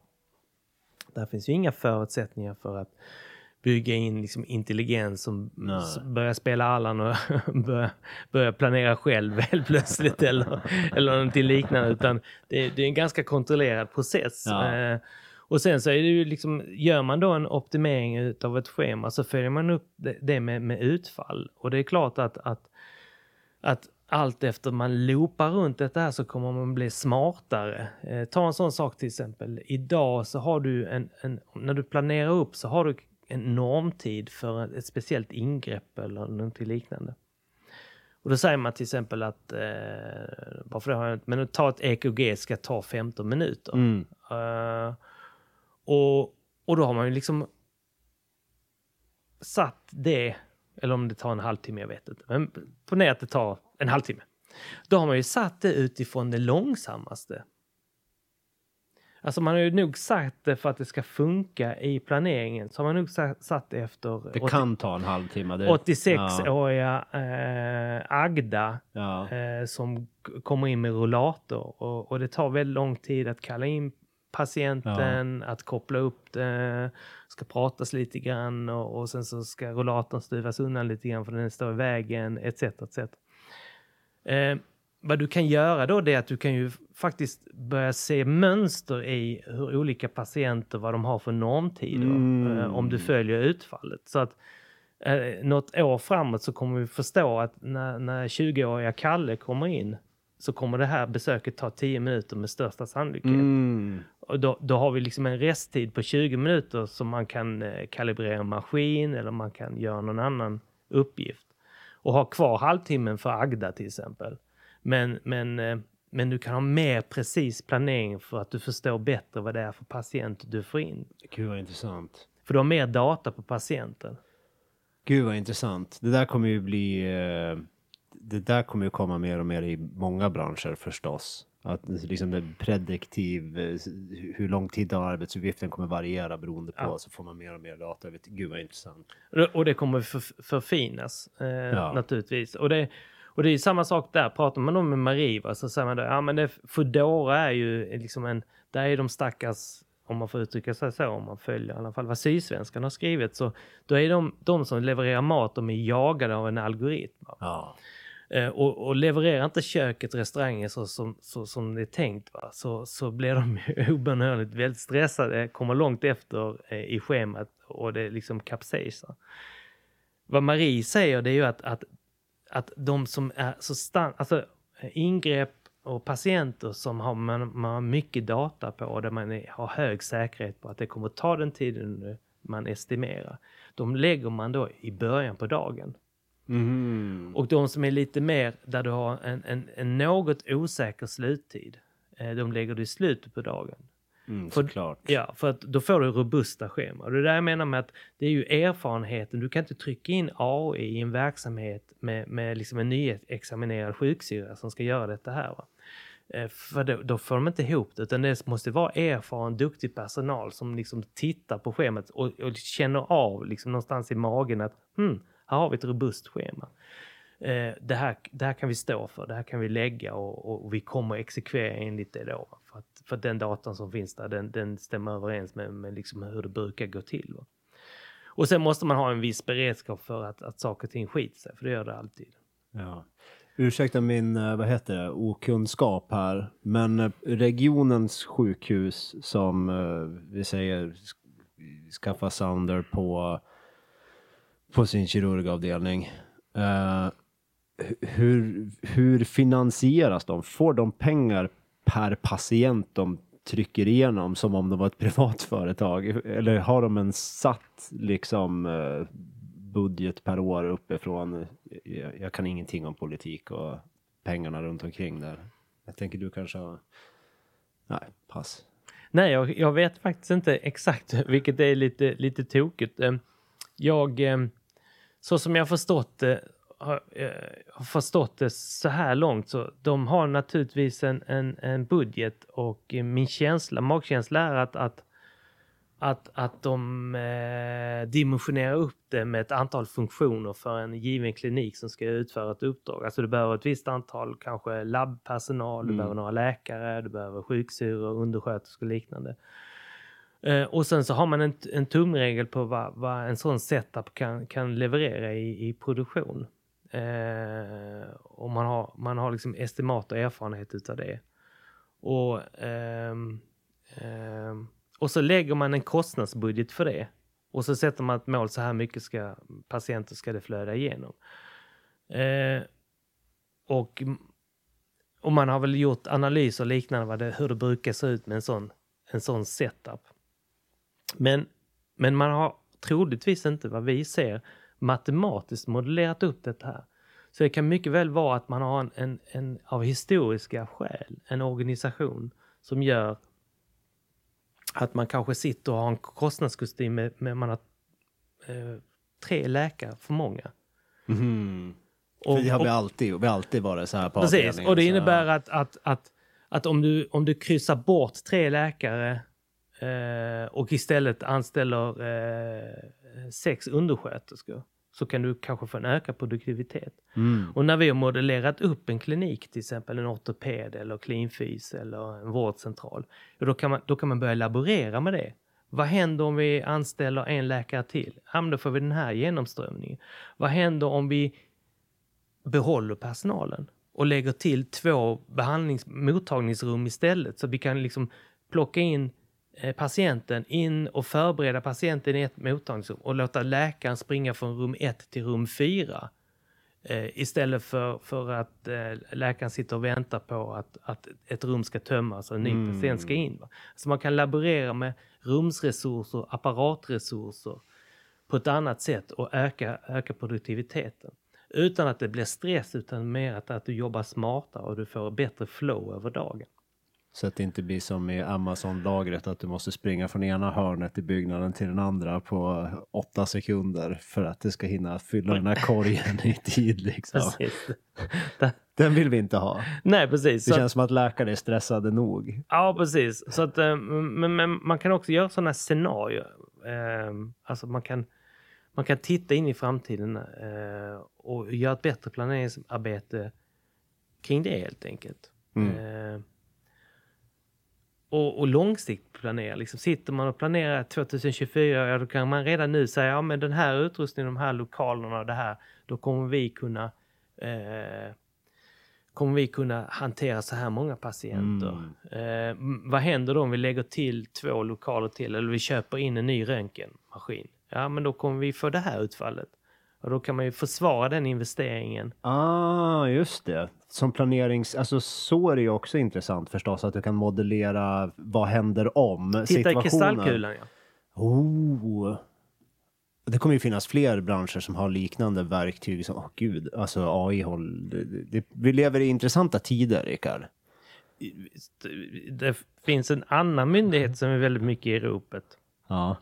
där finns ju inga förutsättningar för att bygga in liksom intelligens som Nej. börjar spela Allan och <laughs> börjar, börjar planera själv <laughs> helt plötsligt eller, eller någonting liknande. Utan det, det är en ganska kontrollerad process. Ja. Eh, och sen så är det ju liksom, gör man då en optimering av ett schema så följer man upp det, med, med utfall. Och det är klart att, att, att allt efter man loopar runt det här så kommer man bli smartare. Eh, ta en sån sak till exempel. Idag så har du en, en, när du planerar upp så har du en normtid för ett speciellt ingrepp eller något liknande. Och då säger man till exempel att, eh, varför har jag men att ta ett EKG ska ta 15 minuter. Mm. Uh, och, och då har man ju liksom satt det, eller om det tar en halvtimme, jag vet inte, men ponera att det tar en halvtimme. Då har man ju satt det utifrån det långsammaste Alltså man har ju nog sagt det för att det ska funka i planeringen. Så har man nog satt det efter... Det 80, kan ta en halvtimme. 86-åriga ja. eh, Agda ja. eh, som kommer in med rullator. Och, och, det tar väldigt lång tid att kalla in patienten, ja. att koppla upp det, ska pratas lite grann och, och sen så ska rullatorn stuvas undan lite grann för den står i vägen etc. etc. Eh, vad du kan göra då det är att du kan ju faktiskt börja se mönster i hur olika patienter, vad de har för normtider, mm. eh, om du följer utfallet. Så att eh, något år framåt så kommer vi förstå att när, när 20-åriga Kalle kommer in så kommer det här besöket ta 10 minuter med största sannolikhet. Mm. Och då, då, har vi liksom en resttid på 20 minuter som man kan eh, kalibrera en maskin eller man kan göra någon annan uppgift. Och ha kvar halvtimmen för Agda till exempel. Men, men, eh, men du kan ha mer precis planering för att du förstår bättre vad det är för patient du får in. Gud vad intressant. För du har mer data på patienten. Gud vad intressant. Det där kommer ju bli... Eh, det där kommer ju komma mer och mer i många branscher förstås. Att liksom det prediktiv, eh, hur lång tid av arbetsuppgiften kommer variera beroende på, ja. så får man mer och mer data. gud vad intressant. Och det kommer för, förfinas eh, ja. naturligtvis. Och det, och det är samma sak där, pratar man om med Mariva så säger man då, ja men det, Foodora är ju liksom en, där är de stackars om man får uttrycka sig så, om man följer i alla fall vad Sydsvenskan har skrivit, så då är de, de som levererar mat, de är jagade av en algoritm. Ja. Eh, och, och levererar inte köket, restaurangen så som, så, som det är tänkt, va? Så, så blir de <laughs> obönhörligt väldigt stressade, kommer långt efter eh, i schemat och det liksom kapsejsar. Vad Marie säger det är ju att, att, att de som är så stan alltså ingrepp och patienter som har, man, man har mycket data på och där man är, har hög säkerhet på att det kommer ta den tiden man estimerar. De lägger man då i början på dagen. Mm. Och de som är lite mer där du har en, en, en något osäker sluttid, eh, de lägger du i slutet på dagen. Mm, för, såklart. Ja, för att då får du robusta scheman. Det där jag menar med att det är ju erfarenheten. Du kan inte trycka in AI i en verksamhet med, med liksom en nyexaminerad sjuksyra som ska göra detta här. Va? Eh, för då, då, får de inte ihop det, utan det måste vara erfaren, duktig personal som liksom tittar på schemat och, och känner av liksom någonstans i magen att hmm, här har vi ett robust schema. Eh, det, här, det här kan vi stå för, det här kan vi lägga och, och vi kommer exekvera enligt det då. För den datan som finns där, den, den stämmer överens med, med liksom hur det brukar gå till. Va? Och sen måste man ha en viss beredskap för att, att saker och ting skiter sig, för det gör det alltid. Ja. Ursäkta min, eh, vad heter det, okunskap här, men eh, regionens sjukhus som eh, vi säger skaffa sounder på på sin kirurgavdelning. Uh, hur, hur finansieras de? Får de pengar per patient de trycker igenom som om de var ett <laughs> privat företag? Eller har de en satt liksom eh, budget per år uppifrån? Jag, kan ingenting om politik och pengarna runt omkring där. Jag tänker du kanske har... Nej, pass. Nej, jag, jag vet faktiskt inte exakt, <laughs> vilket är lite, lite tokigt. Ehm, jag, ehm, så som jag förstått det, har, eh, har förstått det så här långt så de har naturligtvis en, en, en budget och min känsla, magkänsla är att, att, att, att de eh, dimensionerar upp det med ett antal funktioner för en given klinik som ska utföra ett uppdrag. Alltså du behöver ett visst antal kanske labbpersonal, mm. du behöver några läkare, du behöver sjuksyrror, undersköterskor och liknande. Eh, och sen så har man en, en tumregel på vad, vad en sån setup kan, kan leverera i, i produktion. Eh, och man har, man har liksom estimat och erfarenhet utav det. Och, eh, och så lägger man en kostnadsbudget för det. Och så sätter man ett mål, så här mycket ska patienter ska det flöda igenom. Eh, och, och man har väl gjort analyser och liknande vad det, hur det brukar se ut med en sån, en sån setup. Men, men man har troligtvis inte vad vi ser matematiskt modellerat upp det här. Så det kan mycket väl vara att man har en, en, en av historiska skäl, en organisation som gör att man kanske sitter och har en kostnadskostym med, med man har eh, tre läkare för många. Mm. Och, det har vi alltid, vi alltid varit så här på Precis, och det innebär att, att, att, att om, du, om du kryssar bort tre läkare eh, och istället anställer eh, sex undersköterskor så kan du kanske få en ökad produktivitet. Mm. Och när vi har modellerat upp en klinik, till exempel en ortoped eller klinfys eller en vårdcentral, då kan, man, då kan man börja laborera med det. Vad händer om vi anställer en läkare till? Ja, då får vi den här genomströmningen. Vad händer om vi behåller personalen? och lägger till två behandlings mottagningsrum istället. Så vi kan liksom plocka in eh, patienten in och förbereda patienten i ett mottagningsrum och låta läkaren springa från rum 1 till rum 4. Eh, istället för, för att eh, läkaren sitter och väntar på att, att ett rum ska tömmas och en ny mm. patient ska in. Va? Så man kan laborera med rumsresurser, apparatresurser på ett annat sätt och öka, öka produktiviteten. Utan att det blir stress utan mer att, att du jobbar smartare och du får bättre flow över dagen. Så att det inte blir som i Amazon-lagret att du måste springa från ena hörnet i byggnaden till den andra på åtta sekunder för att du ska hinna fylla den här korgen i tid. Liksom. <laughs> Den vill vi inte ha. Nej, precis. Det känns som att läkare är stressade nog. Ja, precis. Så att, eh, men, men man kan också göra sådana scenarier. Eh, alltså man kan, man kan titta in i framtiden eh, och göra ett bättre planeringsarbete kring det helt enkelt. Mm och, och långsiktigt planera. Liksom, sitter man och planerar 2024, ja, då kan man redan nu säga ja men den här utrustningen, de här lokalerna och det här, då kommer vi kunna eh, kommer vi kunna hantera så här många patienter. Mm. Eh, vad händer då om vi lägger till två lokaler till eller vi köper in en ny röntgenmaskin? Ja, men då kommer vi få det här utfallet. Och då kan man ju försvara den investeringen. Ah, just det. Som planerings... Alltså så är det ju också intressant förstås att du kan modellera vad händer om Titta situationen. i kristallkulan ja. Oh. Det kommer ju finnas fler branscher som har liknande verktyg. Som, oh, gud, alltså AI håll, Vi lever i intressanta tider, Rickard. Det finns en annan myndighet som är väldigt mycket i ropet. Ja.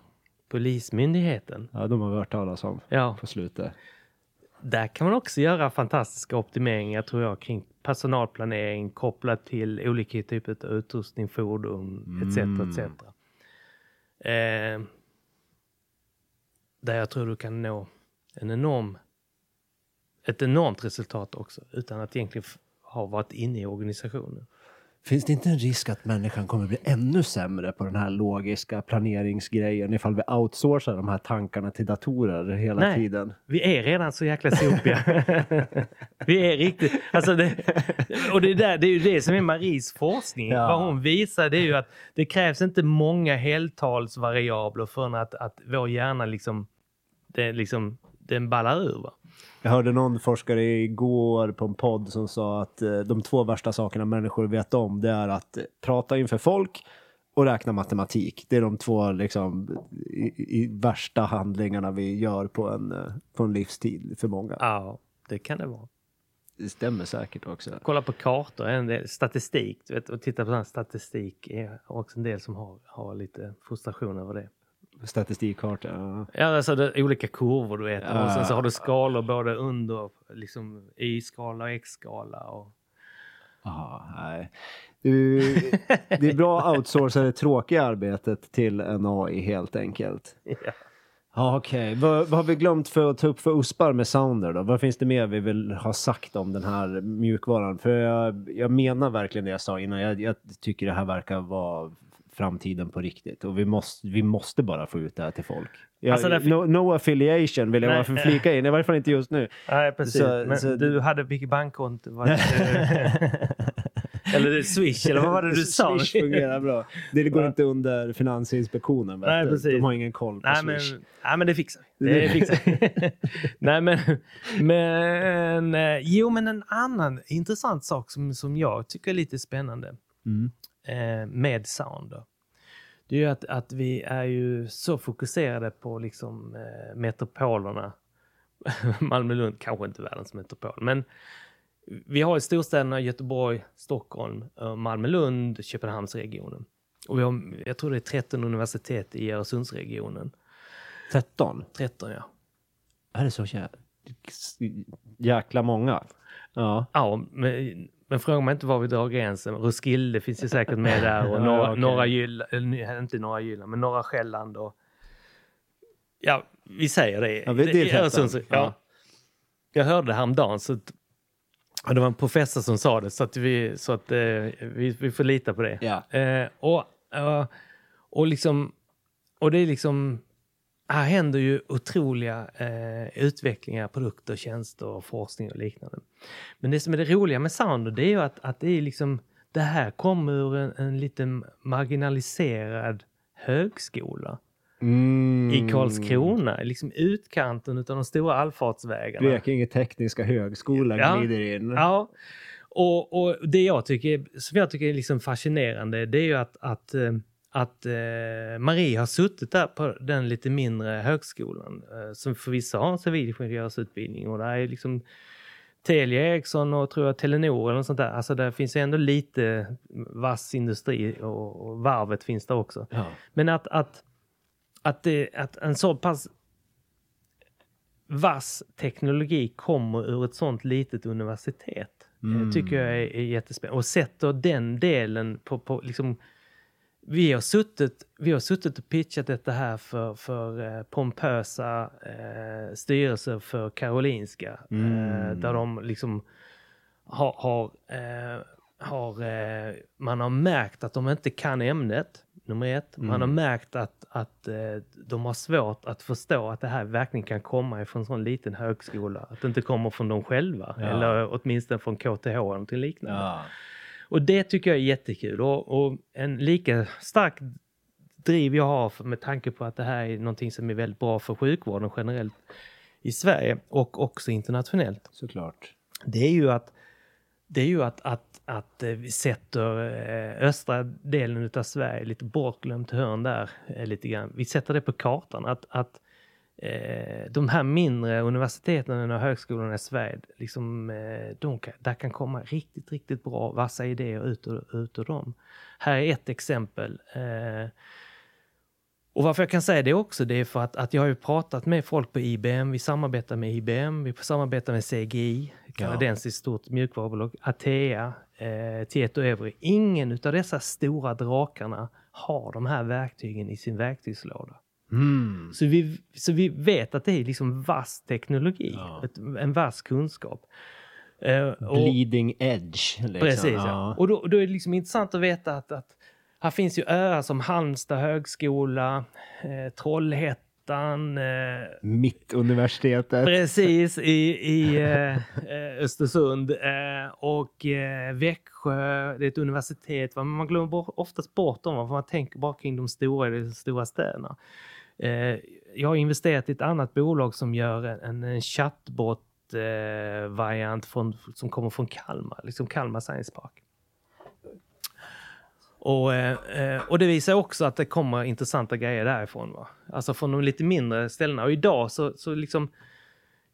Polismyndigheten. Ja, de har vi hört talas om ja. på slutet. Där kan man också göra fantastiska optimeringar tror jag kring personalplanering kopplat till olika typer av utrustning, fordon etc. Mm. etc. Eh, där jag tror du kan nå en enorm, ett enormt resultat också utan att egentligen ha varit inne i organisationen. Finns det inte en risk att människan kommer bli ännu sämre på den här logiska planeringsgrejen ifall vi outsourcar de här tankarna till datorer hela Nej, tiden? Vi är redan så jäkla sopiga. <laughs> vi är riktigt... Alltså det, och det, där, det är ju det som är Maries forskning. Ja. Vad hon visar det är ju att det krävs inte många heltalsvariabler för att, att vår hjärna liksom, det liksom den ballar ur. Va? Jag hörde någon forskare igår på en podd som sa att eh, de två värsta sakerna människor vet om det är att prata inför folk och räkna matematik. Det är de två liksom, i, i värsta handlingarna vi gör på en, eh, på en livstid för många. Ja, det kan det vara. Det stämmer säkert också. Kolla på kartor, en del statistik. Vet, och titta på sån statistik är också en del som har, har lite frustration över det. Statistikkarta? Ja, ja alltså det, olika kurvor du vet. Ja. Och sen så har du skalor både under liksom Y-skala och X-skala. Och... Aha, nej. Du, det är bra <laughs> att outsourca det tråkiga arbetet till en AI helt enkelt. Ja, Okej, okay. vad, vad, har vi glömt för att ta upp för uspar med Sounder då? Vad finns det mer vi vill ha sagt om den här mjukvaran? För jag, jag menar verkligen det jag sa innan. Jag, jag tycker det här verkar vara framtiden på riktigt och vi måste, vi måste bara få ut det här till folk. Jag, alltså därför... no, no, affiliation vill jag Nej. bara flika in, i varje fall inte just nu. Nej, precis. Så, Men så... du hade vilket bankkonto? <laughs> eller Swish, eller vad var det du sa? Swish <laughs> fungerar bra. Det går inte under Finansinspektionen. Nej, precis. De har ingen koll på nej, Swish. Men, nej, men det fixar. Det <laughs> fixar nej, men, men eh, jo, men en annan intressant sak som, som jag tycker är lite spännande. Mm eh, med sound. Då. Det är ju att, att vi är ju så fokuserade på liksom eh, metropolerna. <laughs> Malmö-Lund, kanske inte världens metropol, men vi har i storstäderna Göteborg, Stockholm, Malmö-Lund, Köpenhamnsregionen. Och vi har, jag tror det är 13 universitet i Öresundsregionen. 13? 13, ja. Är det så jäkla många? Ja. Ja, men men fråga mig inte var vi drar gränsen. Roskilde finns ju säkert med där och <laughs> norra, ja, okay. norra Jylland, inte norra Jylland, men norra Själland och ja, vi säger det. Ja, det, det Öresunds, ja. Jag hörde det häromdagen så att, det var en professor som sa det så att vi, så att, eh, vi, vi får lita på det. Ja. Eh, och, uh, och liksom, och det är liksom här händer ju otroliga eh, utvecklingar, produkter, tjänster, forskning och liknande. Men det som är det roliga med Sounder det är ju att, att det är liksom det här kommer ur en, en lite marginaliserad högskola. Mm. I Karlskrona, liksom utkanten av de stora allfartsvägarna. Blekinge tekniska högskola ja, glider in. Ja, och, och det jag tycker, som jag tycker är liksom fascinerande det är ju att, att eh, att eh, Marie har suttit där på den lite mindre högskolan eh, som förvisso har en civilingenjörsutbildning och där är liksom Telia Ericsson och tror jag Telenor eller något sånt där. Alltså där finns ändå lite vass industri och, och varvet finns där också. Ja. Men att, att, att, det, att en så pass vass teknologi kommer ur ett sånt litet universitet eh, mm. tycker jag är, är jättespännande. Och sätter den delen på, på liksom vi har suttit, vi har suttit och pitchat detta här för, för eh, pompösa eh, styrelser för Karolinska. Eh, mm. Eh, där de liksom har, har, eh, har eh, man har märkt att de inte kan ämnet, nummer ett. Man mm. har märkt att, att de har svårt att förstå att det här verkligen kan komma ifrån en sån liten högskola. Att det inte kommer från dem själva, ja. eller åtminstone från KTH eller någonting liknande. Ja. Och det tycker jag är jättekul och, och en lika stark driv jag har med tanke på att det här är någonting som är väldigt bra för sjukvården generellt i Sverige och också internationellt. Såklart. Det är ju att det är ju att, att, att eh, vi sätter eh, östra delen av Sverige, lite bortglömt hörn där, eh, lite grann. Vi sätter det på kartan. Att, att eh, de här mindre universiteten och högskolorna i Sverige, liksom, eh, de kan, där kan komma riktigt, riktigt bra vassa idéer ut ur, ut ur dem. Här är ett exempel. Eh, och varför jag kan säga det också, det är för att, att jag har ju pratat med folk på IBM, vi samarbetar med IBM, vi samarbetar med CGI, kanadensiskt stort mjukvarubolag, Atea, eh, Tieto Evry. Ingen av dessa stora drakarna har de här verktygen i sin verktygslåda. Mm. Så, vi, så vi vet att det är liksom vass teknologi, ja. ett, en vass kunskap. Uh, Bleeding edge. Liksom. Precis, ja. ja. Och då, då, är det liksom intressant att veta att, att här finns ju öar som Halmstad högskola, eh, Trollhättan. Eh, Mittuniversitetet. Precis, i, i <laughs> eh, eh Östersund. Eh, och eh, Växjö, det är ett universitet. Man glömmer oftast bort dem, för man tänker bara kring de stora, de stora städerna. Eh, jag har investerat i ett annat bolag som gör en, en chattbot-variant eh, som kommer från Kalmar, liksom Kalmar Science Park. Och, eh, och det visar också att det kommer intressanta grejer därifrån. Va? Alltså från de lite mindre ställena. Och idag så, så liksom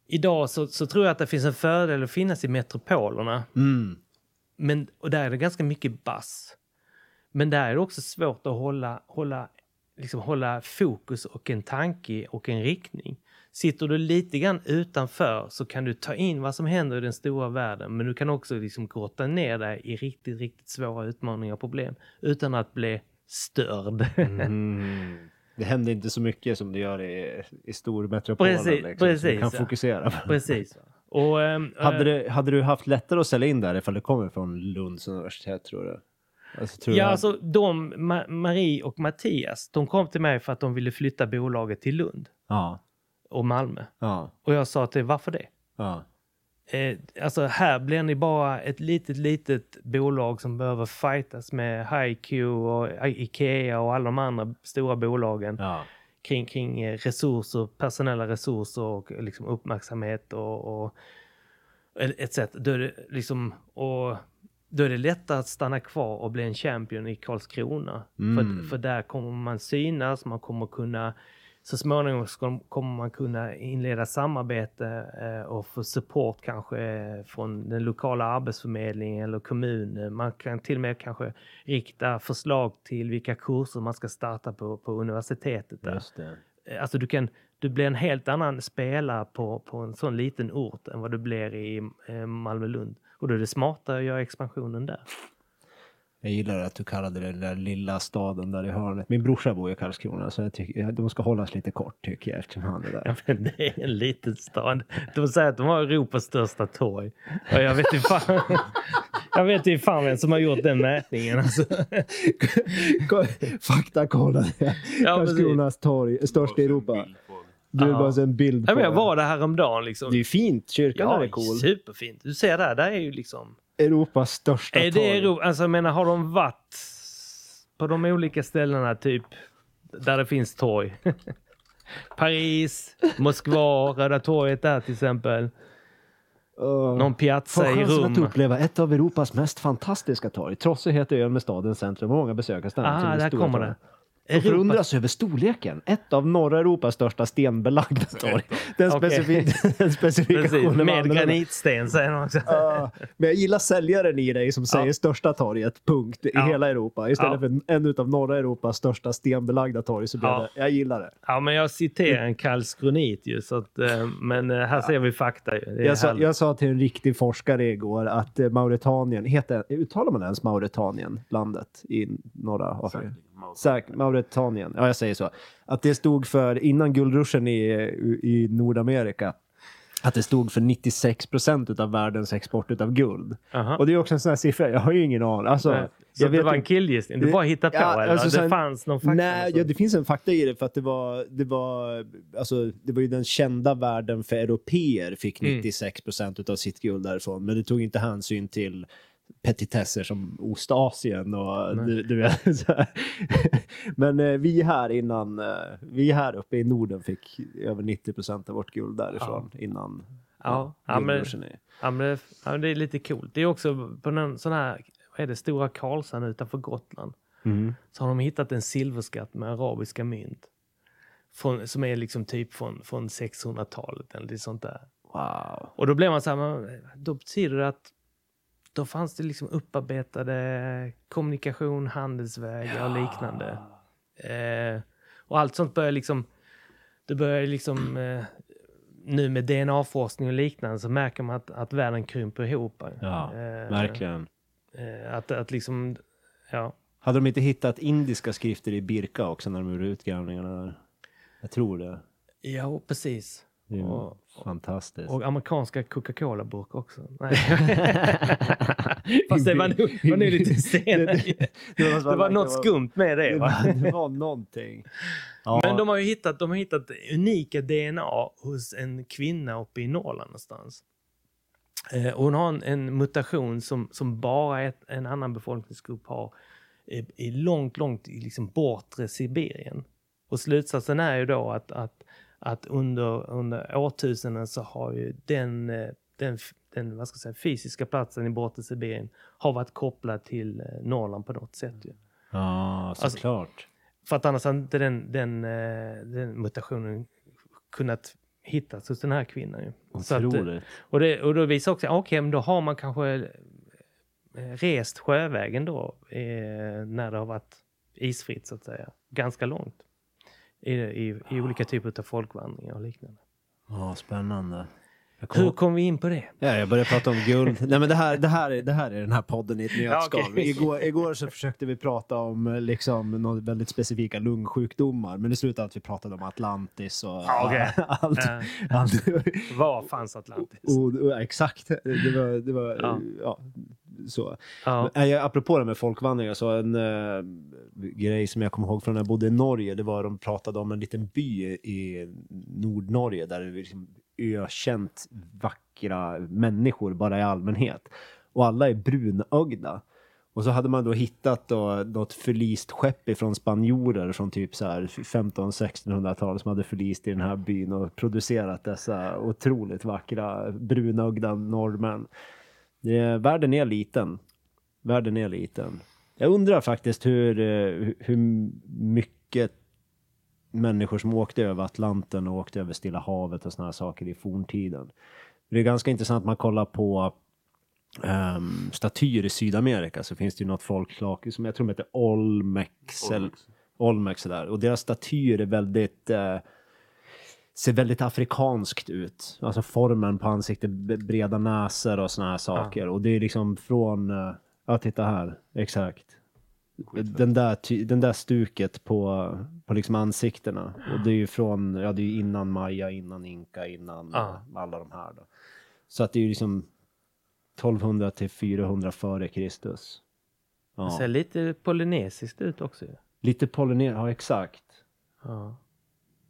Idag så, så tror jag att det finns en fördel att finnas i metropolerna. Mm. Men, och där är det ganska mycket bass. Men där är det också svårt att hålla, hålla liksom hålla fokus och en tanke och en riktning. Sitter du lite grann utanför så kan du ta in vad som händer i den stora världen men du kan också liksom grotta ner dig i riktigt, riktigt svåra utmaningar och problem utan att bli störd. Mm. Det händer inte så mycket som det gör i, i stormetropolen. Precis, liksom, precis, du kan fokusera. Precis. Och, ähm, <laughs> hade, du, hade du haft lättare att sälja in där ifall du kommer från Lunds universitet tror du? Alltså, ja, jag... alltså de, Ma Marie och Mattias, de kom till mig för att de ville flytta bolaget till Lund. Ja. Och Malmö. Ja. Och jag sa till varför det? Ja. Eh, alltså här blir ni bara ett litet, litet bolag som behöver fightas med HiQ och Ikea och alla de andra stora bolagen. Kring, kring eh, resurser, personella resurser och liksom uppmärksamhet och, och ett sätt. Liksom, och då är det lättare att stanna kvar och bli en champion i Karlskrona. Mm. För, för där kommer man synas, man kommer kunna så småningom kommer man kunna inleda samarbete eh, och få support kanske från den lokala arbetsförmedlingen eller kommunen. Man kan till och med kanske rikta förslag till vilka kurser man ska starta på, på universitetet. Där. Just det. Eh, alltså du, kan, du blir en helt annan spelare på, på en sån liten ort än vad du blir i eh, Malmö-Lund. Och då är det smartare att göra expansionen där. Jag gillar att du kallade det den där lilla staden där i hörnet. Min brorsa bor i Karlskrona så jag tycker, de ska hållas lite kort tycker jag eftersom han är där. <laughs> Ja, men det är en liten stad. De säger att de har Europas största torg. Och jag vet inte fan, <laughs> jag vet inte fan vem som har gjort den mätningen. Alltså. Faktakolla det. Ja, Karlskronas torg, störst i Europa. Du är bara en bild på ja, Jag var där häromdagen. Liksom. Det är fint. Kyrkan ja, är cool. superfint. Du ser där, där är ju liksom... Europas största är det Europa, Alltså jag menar, har de varit på de olika ställena, typ där det finns torg? <laughs> Paris, Moskva, Röda torget där till exempel. Uh, Någon piazza i Rom. att uppleva ett av Europas mest fantastiska torg. Trots att heter ön med stadens centrum och många besökare stannar. Ah, där kommer det. Och förundras över storleken. Ett av norra Europas största stenbelagda torg. Den, specifik <laughs> den specifikationen. Med granitsten säger de också. Uh, men jag gillar säljaren i dig som säger ja. största torget, punkt, i ja. hela Europa. Istället ja. för en av norra Europas största stenbelagda torg. Så blir det, jag gillar det. Ja, men jag citerar en Karlskronit ju. Så att, eh, men eh, här ser vi fakta. Ju. Jag sa, jag, sa, till en riktig forskare igår att eh, Mauritanien, heter, uttalar man ens Mauritanien, landet i norra Afrika? Säkert, Mauritanien. Ja, jag säger så. Att det stod för, innan guldruschen i, i Nordamerika, att det stod för 96 procent av världens export av guld. Aha. Och det är också en sån här siffra, jag har ju ingen aning. Alltså, så det var en killgissning? Du bara hittade på ja, eller? Alltså, det sen, fanns någon fakta? Nej, ja, det finns en fakta i det för att det var, det var, alltså, det var ju den kända världen för europeer fick 96 mm. procent av sitt guld därifrån. Men det tog inte hänsyn till petitesser som Ostasien och du, du, vet. <laughs> Men eh, vi här innan, eh, vi här uppe i Norden fick över 90 procent av vårt guld därifrån ja. innan. Ja, ja, men, ja, men, ja, det är lite coolt. Det är också på någon sån här, vad är det, Stora Karlshamn utanför Gotland. Mm. Så har de hittat en silverskatt med arabiska mynt. Från, som är liksom typ från, från 600-talet eller sånt där. Wow. Och då blir man så här, då betyder det att då fanns det liksom upparbetade kommunikation, handelsvägar ja. och liknande. Eh, och allt sånt börjar liksom, det börjar liksom, eh, nu med DNA-forskning och liknande så märker man att, att världen krymper ihop. Ja, eh, verkligen. Eh, att, att liksom, ja. Hade de inte hittat indiska skrifter i Birka också när de gjorde utgrävningarna där? Jag tror det. Ja, precis. Det är och, fantastiskt. Och amerikanska Coca-Cola-burkar också. Nej. <laughs> Fast det var nog, var nog lite senare. det, det, var, det var något skumt med det. Va? det var någonting. <laughs> Ja. Men de har ju hittat, de har hittat unika DNA hos en kvinna uppe i Norrland någonstans. Eh, hon har en, en, mutation som, som bara ett, en annan befolkningsgrupp har i, i långt, långt i liksom bortre Sibirien. Och slutsatsen är ju då att, att att under, under årtusenden så har ju den, eh, den, den vad ska jag säga, fysiska platsen i bortre Sibirien har varit kopplad till eh, Norrland på något sätt. Ju. Ja, såklart. Alltså, för att annars hade inte den, den, eh, den mutationen kunnat hittas hos den här kvinnan. Ju. Otroligt. Att, och, det, och då visar också, okej, okay, då har man kanske rest sjövägen då eh, när det har varit isfritt så att säga, ganska långt i, i, i olika typer av folkvandringar och liknande. Ja, spännande. Kom... Hur kom vi in på det? Ja, jag började prata om guld. Nej, men det, här, det, här, är, det här är den här podden i ett nötskal. Ja, okay. igår, igår så försökte vi prata om liksom, något väldigt specifika lungsjukdomar, men det slutade att vi pratade om Atlantis och ja, okay. <laughs> allt. Uh, allt. Var fanns Atlantis? Och, och, exakt. Det var, det var ja. Så. Ja. Äh, apropå det med folkvandringar, så en äh, grej som jag kommer ihåg från när jag bodde i Norge, det var att de pratade om en liten by i Nordnorge där det liksom ökänt vackra människor bara i allmänhet. Och alla är brunögda. Och så hade man då hittat då något förlist skepp ifrån spanjorer från typ så här 15-1600-tal som hade förlist i den här byn och producerat dessa otroligt vackra brunögda norrmän. Det, världen är liten. Världen är liten. Jag undrar faktiskt hur, eh, hur mycket människor som åkte över Atlanten och åkte över Stilla havet och sådana här saker i forntiden. Det är ganska intressant, man kollar på um, statyer i Sydamerika så finns det ju något folkslag som jag tror heter Olmex. Olmex. Olmex där. Och deras statyer är väldigt uh, ser väldigt afrikanskt ut. Alltså formen på ansiktet, breda näsor och såna här saker. Ja. Och det är liksom från, uh, ja titta här, exakt den där, den där stuket på, på liksom ansiktena. Och det är ju från, ja det är ju innan Maya, innan Inka, innan ah. alla de här då. Så att det är ju liksom 1200 till 400 före Kristus. Ja. Det ser lite polynesiskt ut också. Lite polynesiskt, ja exakt. Ja.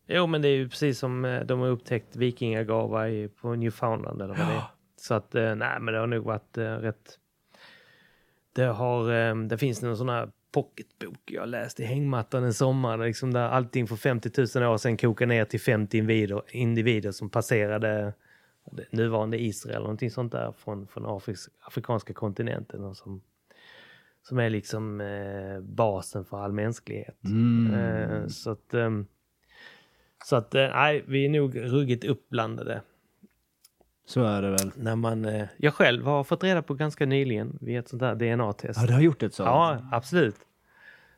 Jo, men det är ju precis som eh, de har upptäckt vikingagava på Newfoundland eller vad det är. Så att, eh, nej, men det har nog varit eh, rätt... Det har, det finns någon sån här pocketbok jag läste i hängmattan en sommar, liksom där allting för 50 000 år sedan kokade ner till 50 individer, individer som passerade nuvarande Israel eller någonting sånt där från, från Afriks, afrikanska kontinenten och som, som är liksom eh, basen för all mänsklighet. Mm. Eh, så att, eh, så att eh, nej, vi är nog ruggigt uppblandade. Så är det väl. När man, eh, jag själv har fått reda på ganska nyligen vid ett sånt där DNA-test. Ja, du har gjort ett sånt? Ja, absolut.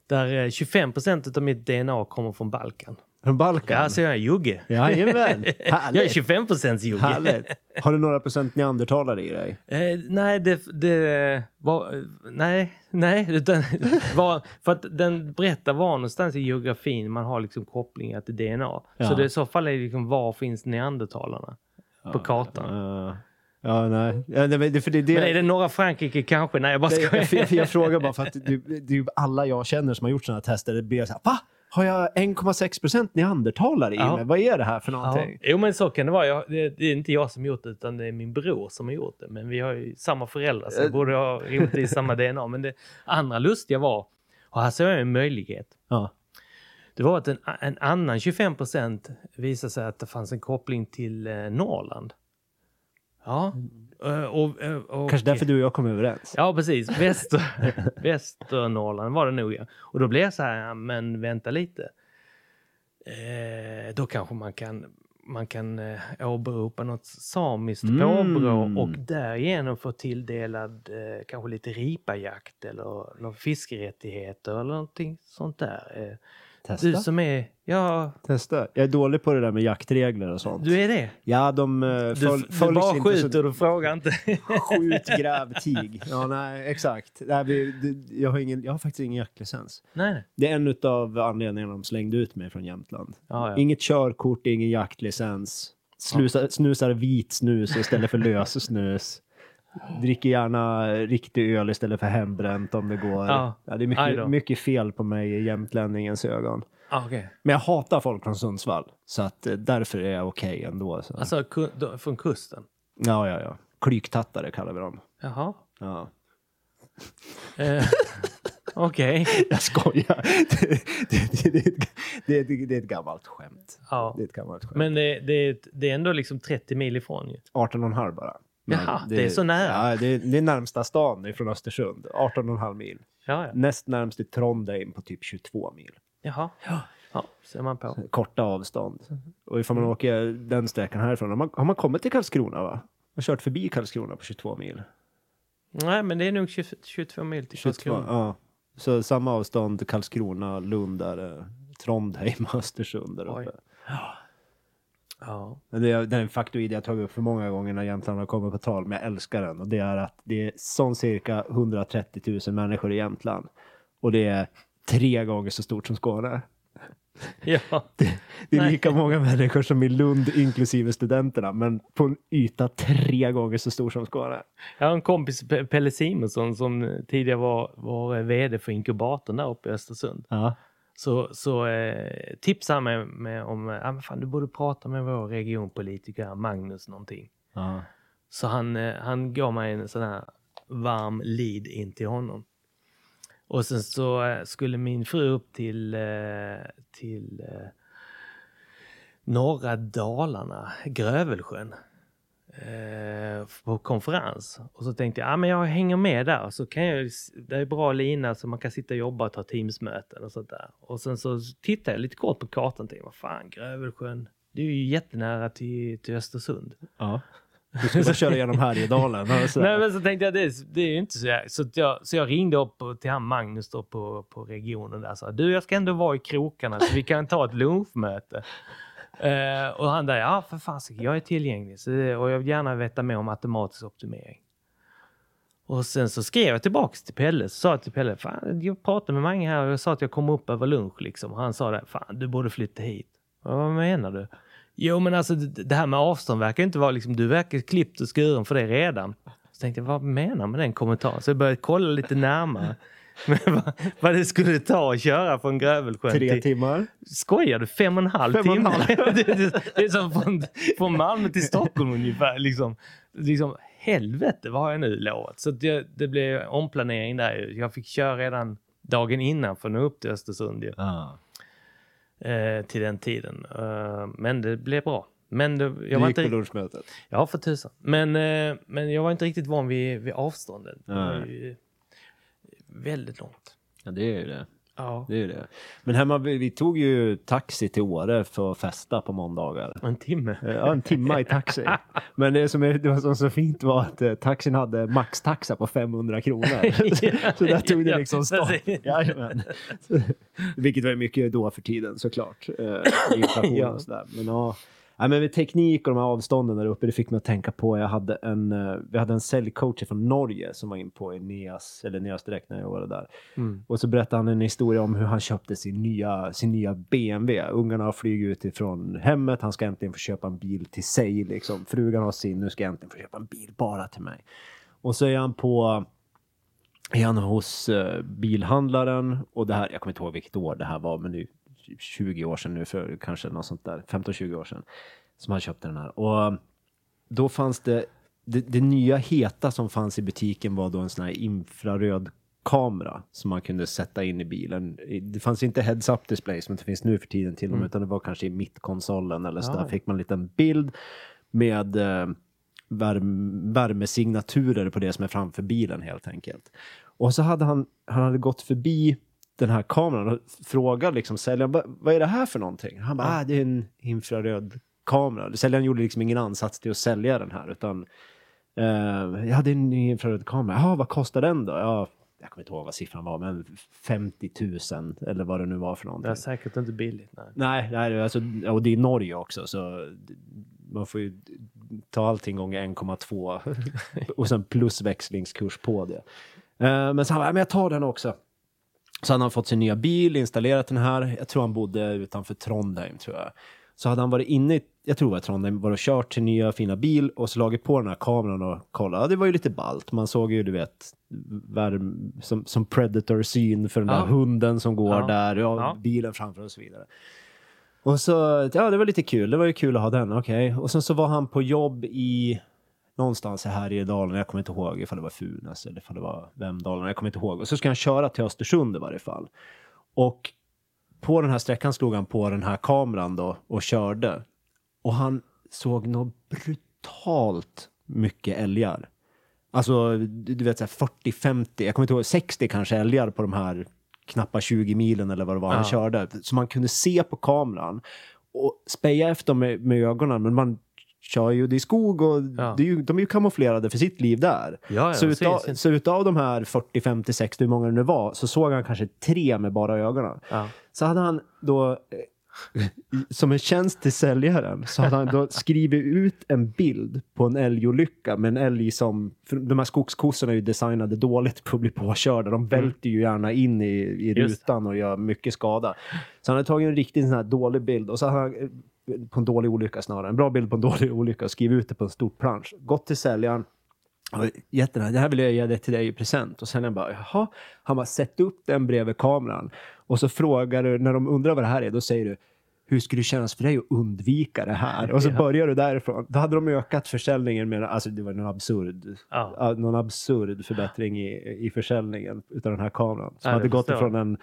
Där 25 eh, procent av mitt DNA kommer från Balkan. Från Balkan? Ja, så jag är jugge. Jajamän. <laughs> jag är 25 procents jugge. Härligt. Har du några procent neandertalare i dig? Eh, nej, det, det var... Nej, nej. Utan, <laughs> var, för att den berättar var någonstans i geografin man har liksom kopplingar till DNA. Ja. Så det, i så fall är det liksom var finns neandertalarna? På kartan. Ja. Ja, nej. Ja, det, för det, det, men är det norra Frankrike kanske? Nej, jag bara skojar. Jag, jag, frågar bara för att <laughs> det, det, alla jag känner som har gjort sådana tester, det blir så här, va? Har jag 1,6 procent neandertalare i ja. mig? Vad är det här för någonting? Ja. Jo, men så kan det vara. Jag, det, det, är inte jag som gjort det, utan det är min bror som har gjort det. Men vi har ju samma föräldrar, så vi borde ha gjort det i samma DNA. Men det andra lustiga var, och här ser jag en möjlighet. Ja. Det var att en, en annan 25 procent visade sig att det fanns en koppling till eh, Norrland. Ja. Uh, och, uh, och, Kanske därför du och jag kom överens. Ja, precis. Väster, <laughs> Västernorrland var det nog. Ja. Och då blev jag så här, ja, men vänta lite. Eh, då kanske man kan, man kan eh, åberopa något samiskt mm. påbrå och därigenom få tilldelad eh, kanske lite ripajakt eller någon fiskerättigheter eller någonting sånt där. Eh. Du som är... Ja. Testa. Jag är dålig på det där med jaktregler och sånt. Du är det? Ja, de uh, du, du bara skjuter så... och frågar inte. <laughs> Skjut, gräv, tig. Ja, nej, exakt. Nej, jag, har ingen, jag har faktiskt ingen jaktlicens. Nej. Det är en av anledningarna de slängde ut mig från Jämtland. Ja, ja. Inget körkort, ingen jaktlicens. Slusa. Snusar vit snus istället för lös snus. Dricker gärna riktig öl istället för hembränt om det går. Ja. Ja, det är mycket, mycket, fel på mig i jämtlänningens ögon. Ah, okay. Men jag hatar folk från Sundsvall. Så att eh, därför är jag okej ändå. Så. Alltså från kusten? Ja, ja, ja. Klyktattare kallar vi dem. Jaha. Ja. Eh, <laughs> okej. <laughs> Jag skojar. <laughs> Det, det, det, det, det, är ett gammalt skämt. Ja. Det är ett gammalt skämt. Men det, det, det är ändå liksom 30 mil ifrån ju. 18,5 bara. Jaha, det, det, är så nära? Ja, det är, det är närmsta stan från Östersund. 18,5 mil. Ja, ja. Näst närmst är Trondheim på typ 22 mil. Jaha. Ja. Ja, ser man på. Korta avstånd. Och ifall man åker den sträckan härifrån, har man, har man kommit till Karlskrona va? Man kört förbi Karlskrona på 22 mil. Nej, men det är nog 20, 22 mil till 22, Karlskrona. Ja. Så samma avstånd Karlskrona, Lund där, Trondheim, <laughs> Östersund där uppe. Ja. Ja. Det är, det är en faktoid jag tagit upp för många gånger när Jämtland har kommit på tal, men jag älskar den. Och det är att det är sån cirka 130 000 människor i Jämtland. Och det är tre gånger så stort som Skåne. <laughs> Ja. Det, det är lika många människor som i Lund, inklusive studenterna, men på en yta tre gånger så stor som Skåne. Jag har en kompis, Pelle Simonsson, som tidigare var, var vd för inkubatorn där uppe i Östersund. Ja så, så eh, tipsade han mig med om ah, men fan, du borde prata med vår regionpolitiker Magnus någonting. Uh. Så han, eh, han gav mig en sån här varm lead in till honom. Och sen så eh, skulle min fru upp till, eh, till eh, norra Dalarna, Grövelsjön på konferens. Och så tänkte jag, ja men jag hänger med där. Så kan jag, det är bra lina så man kan sitta och jobba och ta Teamsmöten och sånt där. Och sen så tittade jag lite kort på kartan och tänkte, vad fan, Grövelsjön, det är ju jättenära till, till Östersund. Ja. Du ska bara köra genom Härjedalen. Nej men så tänkte jag, det, det är ju inte så. Så jag, så jag ringde upp till han Magnus då på, på regionen där. Så, du, jag ska ändå vara i krokarna så vi kan ta ett lunchmöte. Uh, <laughs> och han där, ja för fan, jag är tillgänglig så, och jag vill gärna veta mer om matematisk optimering. Och sen så skrev jag tillbaks till Pelle, så sa jag till Pelle, fan, jag pratade med Mange här och jag sa att jag kommer upp över lunch liksom. Och han sa det, fan du borde flytta hit. Vad menar du? Jo men alltså det här med avstånd verkar inte vara liksom, du verkar klippt och skuren för det redan. Så tänkte jag, vad menar med den kommentaren? Så jag började kolla lite närmare. <laughs> Men vad, vad det skulle ta att köra från Grövelsjön Tre till... timmar. Skojar du? Fem och en halv Fem och en timme? halv. <laughs> det, det, det är som från, från Malmö till Stockholm ungefär. Liksom, liksom, helvete vad har jag nu lovat? Så det, det blev omplanering där. Jag fick köra redan dagen innan för att nå upp till Östersund ju, Ah. Eh, till den tiden. Eh, men det blev bra. Men det, jag Du var gick inte... på lunchmötet. Ja, för tusan. Men, eh, men jag var inte riktigt van vid, vid avståndet. Det var ju väldigt långt. Ja, det är ju det. Ja. det, är ju det. Men hemma, vi, vi tog ju taxi till Åre för att festa på måndagar. En timme. Ja, en timma i taxi. <laughs> Men det som, är, det var som så fint var att eh, taxin hade maxtaxa på 500 kronor. <laughs> så där tog det liksom stopp. <laughs> Jajamän. Vilket var mycket då för tiden såklart. Eh, inflation och sådär. Men ja. Nej, men med teknik och de här avstånden där uppe, det fick mig att tänka på, jag hade en, eh, vi hade en säljcoach från Norge som var in på Eneas, eller Eneas direkt när jag var där. Mm. Och så berättade han en historia om hur han köpte sin nya, sin nya BMW. Ungarna har flugit ut ifrån hemmet, han ska äntligen få köpa en bil till sig. Liksom. Frugan har sin, nu ska jag äntligen få köpa en bil bara till mig. Och så är han på är han hos eh, bilhandlaren och det här, jag kommer inte ihåg vilket år det här var, men det 20 år sedan nu, för kanske något sånt där, 15-20 år sedan, som han köpte den här. Och eh, då fanns det, det, det nya heta som fanns i butiken var då en sån här infraröd kamera som man kunde sätta in i bilen. Det fanns inte heads-up displays som det finns nu för tiden till och med, utan det var kanske i mittkonsolen eller så Ja. där fick man en liten bild med eh, värm, värmesignaturer på det som är framför bilen helt enkelt. Och så hade han, han hade gått förbi den här kameran och frågat liksom säljaren, "Va- vad är det här för någonting? Han bara, ah, det är en infraröd kamera. Säljaren gjorde liksom ingen ansats till att sälja den här utan eh, jag hade en ny infraröd kamera. Ja, vad kostar den då? Ja, jag kommer inte ihåg vad siffran var, men 50 000 eller vad det nu var för någonting. Det är säkert inte billigt. Nej. Nej, nej det är alltså, och det är Norge också så man får ju ta allting gånger 1,2 <laughs> och sen plus växlingskurs på det. Eh, men så han bara, "Ja, men jag tar den också. Så hade han fått sin nya bil, installerat den här. Jag tror han bodde utanför Trondheim tror jag. Så hade han varit inne, i- jag tror det var Trondheim, var och kört sin nya fina bil och så slagit på den här kameran och kollat. Ja, det var ju lite ballt. Man såg ju, du vet, värm, som, som predator-syn för den där Ja. hunden som går Ja. där, ja, bilen framför och så vidare. Och så, ja det var lite kul, det var ju kul att ha den, okej. Och sen så var han på jobb i någonstans här i Dalen, jag kommer inte ihåg ifall det var Funäs eller ifall det var Vemdalen, jag kommer inte ihåg. Och så ska han köra till Östersund i varje fall. Och på den här sträckan slog han på den här kameran då och körde. Och han såg något brutalt mycket älgar. Alltså, du vet så här 40-50, jag kommer inte ihåg, 60 kanske älgar på de här knappa 20 milen eller vad det var han Ja. körde. Så man kunde se på kameran och speja efter dem med, med ögonen, men man kör ju, det är skog och Ja. det är ju, de är ju kamouflerade för sitt liv där. Ja, ja, så, utav, precis. så utav de här 40, 50, 60, hur många det nu var, så såg han kanske tre med bara ögonen. Så hade han då, eh, som en tjänst till säljaren, så hade han då <laughs> skrivit ut en bild på en älgolycka med en älg som, de här skogskossorna är ju designade dåligt på att bli påkörda. De välter ju gärna in i, i Mm. Rutan och gör mycket skada. Så han hade tagit en riktigt sån här dålig bild och så hade han, eh, på en dålig olycka snarare, en bra bild på en <laughs> dålig olycka och skrivit ut det på en stor plansch. Gått till säljaren, gett den här, det här vill jag ge det till dig i present. Och sen bara, jaha. Han bara, sätt upp den bredvid kameran. Och så frågar du, när de undrar vad det här är, då säger du, hur skulle det kännas för dig att undvika det här? Och så <laughs> Ja. börjar du därifrån. Då hade de ökat försäljningen med, alltså det var någon absurd, Ja. någon absurd förbättring i, i försäljningen utav den här kameran. Som Ja, hade gått ifrån en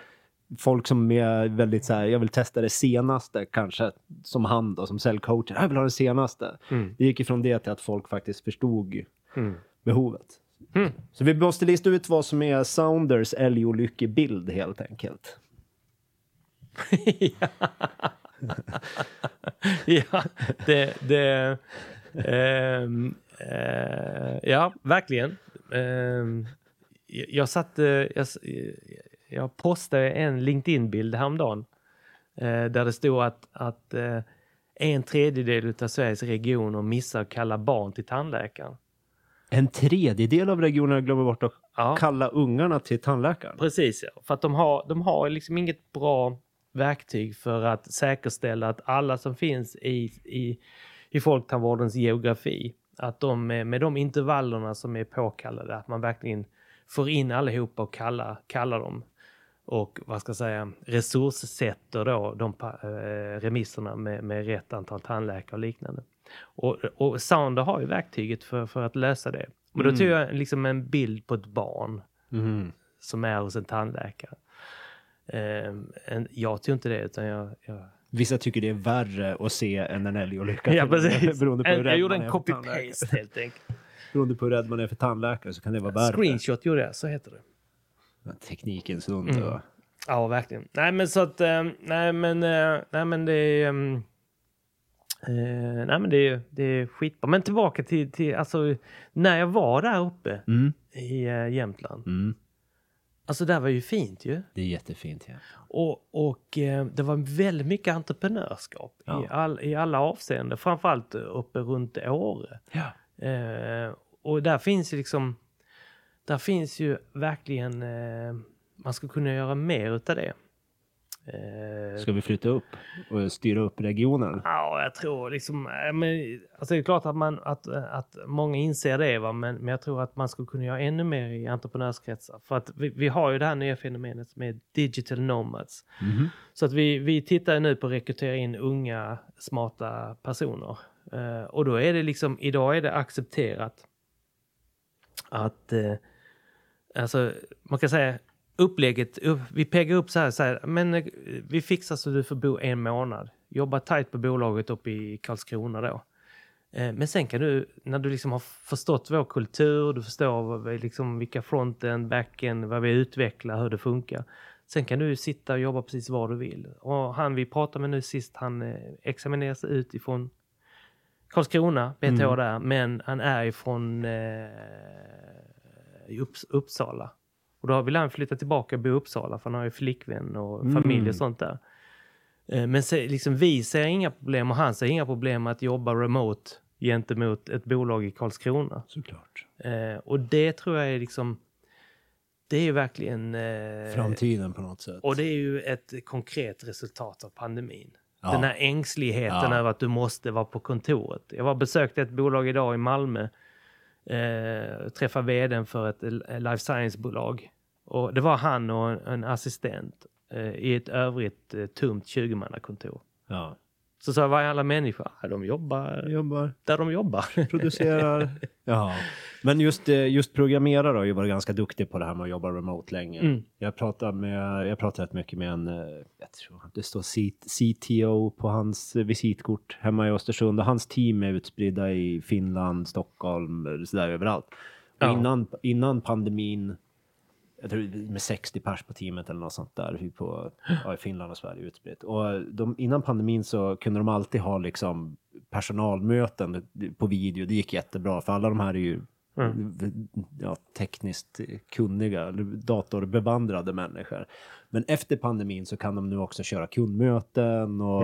folk som är väldigt så här, jag vill testa det senaste kanske, som han då, som säljcoacher. Jag vill ha det senaste. Mm. Det gick ifrån det till att folk faktiskt förstod Mm. behovet. Mm. Så vi måste lista ut vad som är Sounders älgolyckebild helt enkelt. <laughs> ja. <laughs> ja, det... det ehm, eh, ja, verkligen. Ehm, jag, jag satte... Jag, jag postade en LinkedIn-bild häromdagen eh, där det stod att, att eh, en tredjedel av Sveriges regioner missar att kalla barn till tandläkaren. En tredjedel av regionerna glömmer bort att Ja. kalla ungarna till tandläkaren. Precis, ja. För att de har, de har liksom inget bra verktyg för att säkerställa att alla som finns i, i, i folktandvårdens geografi, att de med, de intervallerna som är påkallade, att man verkligen får in allihopa och kallar, kallar dem och vad ska jag säga, resurssätter då de eh, remisserna med, med rätt antal tandläkare och liknande. Och, och Sounder har ju verktyget för, för att lösa det. Och då mm. tog jag liksom en bild på ett barn mm. som är hos en tandläkare. Eh, en, jag tog inte det utan jag, jag Vissa tycker det är värre att se än en älgolycka. ja, precis. <laughs> Beroende på hur jag gjorde en copy-paste helt enkelt. Beroende på hur rädd man är för tandläkare så kan det vara värre. Screenshot gjorde jag, så heter det. Teknikens under. Mm. Ja, verkligen. Nej, men så att, äh, nej men, äh, nej men det är, äh, nej men det är, det är skitbra. Men tillbaka till, till, alltså, när jag var där uppe mm. i Jämtland. Mm. Alltså det var ju fint ju. Det är jättefint ja. Och, och det var väldigt mycket entreprenörskap ja. i, all, i alla avseenden. Framförallt uppe runt Åre. Ja. och där finns ju liksom där finns ju verkligen, eh, man ska kunna göra mer utav det. Eh, ska vi flytta upp och styra upp regionen? Ja, jag tror liksom, eh, men, alltså det är klart att, man, att, att många inser det, va? Men, men jag tror att man skulle kunna göra ännu mer i entreprenörskretsar. För att vi, vi har ju det här nya fenomenet med digital nomads. Mm -hmm. Så att vi, vi tittar nu på att rekrytera in unga, smarta personer. Och då är det liksom, idag är det accepterat att uh, alltså man kan säga upplägget, vi peggar upp så här, så här, men eh, vi fixar så du får bo en månad. Jobba tajt på bolaget uppe i Karlskrona då. Eh, men sen kan du, när du liksom har förstått vår kultur, du förstår liksom vilka fronten, backen, vad vi utvecklar, hur det funkar. Sen kan du sitta och jobba precis var du vill. Och han vi pratade med nu sist, han eh, examineras ut ifrån Karlskrona, BTH mm. där, men han är ifrån eh, i Upps Uppsala. Och då vill han flytta tillbaka och bo i Uppsala för han har ju flickvän och mm. familj och sånt där. Eh, men se, liksom, vi ser inga problem och han ser inga problem att jobba remote gentemot ett bolag i Karlskrona. Såklart. Eh, och det tror jag är liksom det är ju verkligen... Eh, Framtiden på något sätt. Och det är ju ett konkret resultat av pandemin. Ja. Den här ängsligheten ja. över att du måste vara på kontoret. Jag var besökte ett bolag idag i Malmö eh, träffa vdn för ett life science-bolag. Och det var han och en, en assistent eh, i ett övrigt eh, tomt 20-mannakontor. Ja. Så sa jag, vad är alla människor? De jobbar, jobbar där de jobbar. <laughs> Producerar. ja. Men just, eh, just programmerare har ju varit ganska duktig på det här med att jobba remote länge. Mm. Jag pratar med, jag pratar rätt mycket med en, eh, jag tror det står CTO på hans visitkort hemma i Östersund och hans team är utspridda i Finland, Stockholm, sådär överallt. Ja. innan, innan pandemin jag tror med 60 pers på teamet eller något sånt där på, <gasps> ja, i Finland och Sverige utspritt. Och de, innan pandemin så kunde de alltid ha liksom personalmöten på video. Det gick jättebra för alla de här är ju mm. ja, tekniskt kunniga, datorbevandrade människor. Men efter pandemin så kan de nu också köra kundmöten och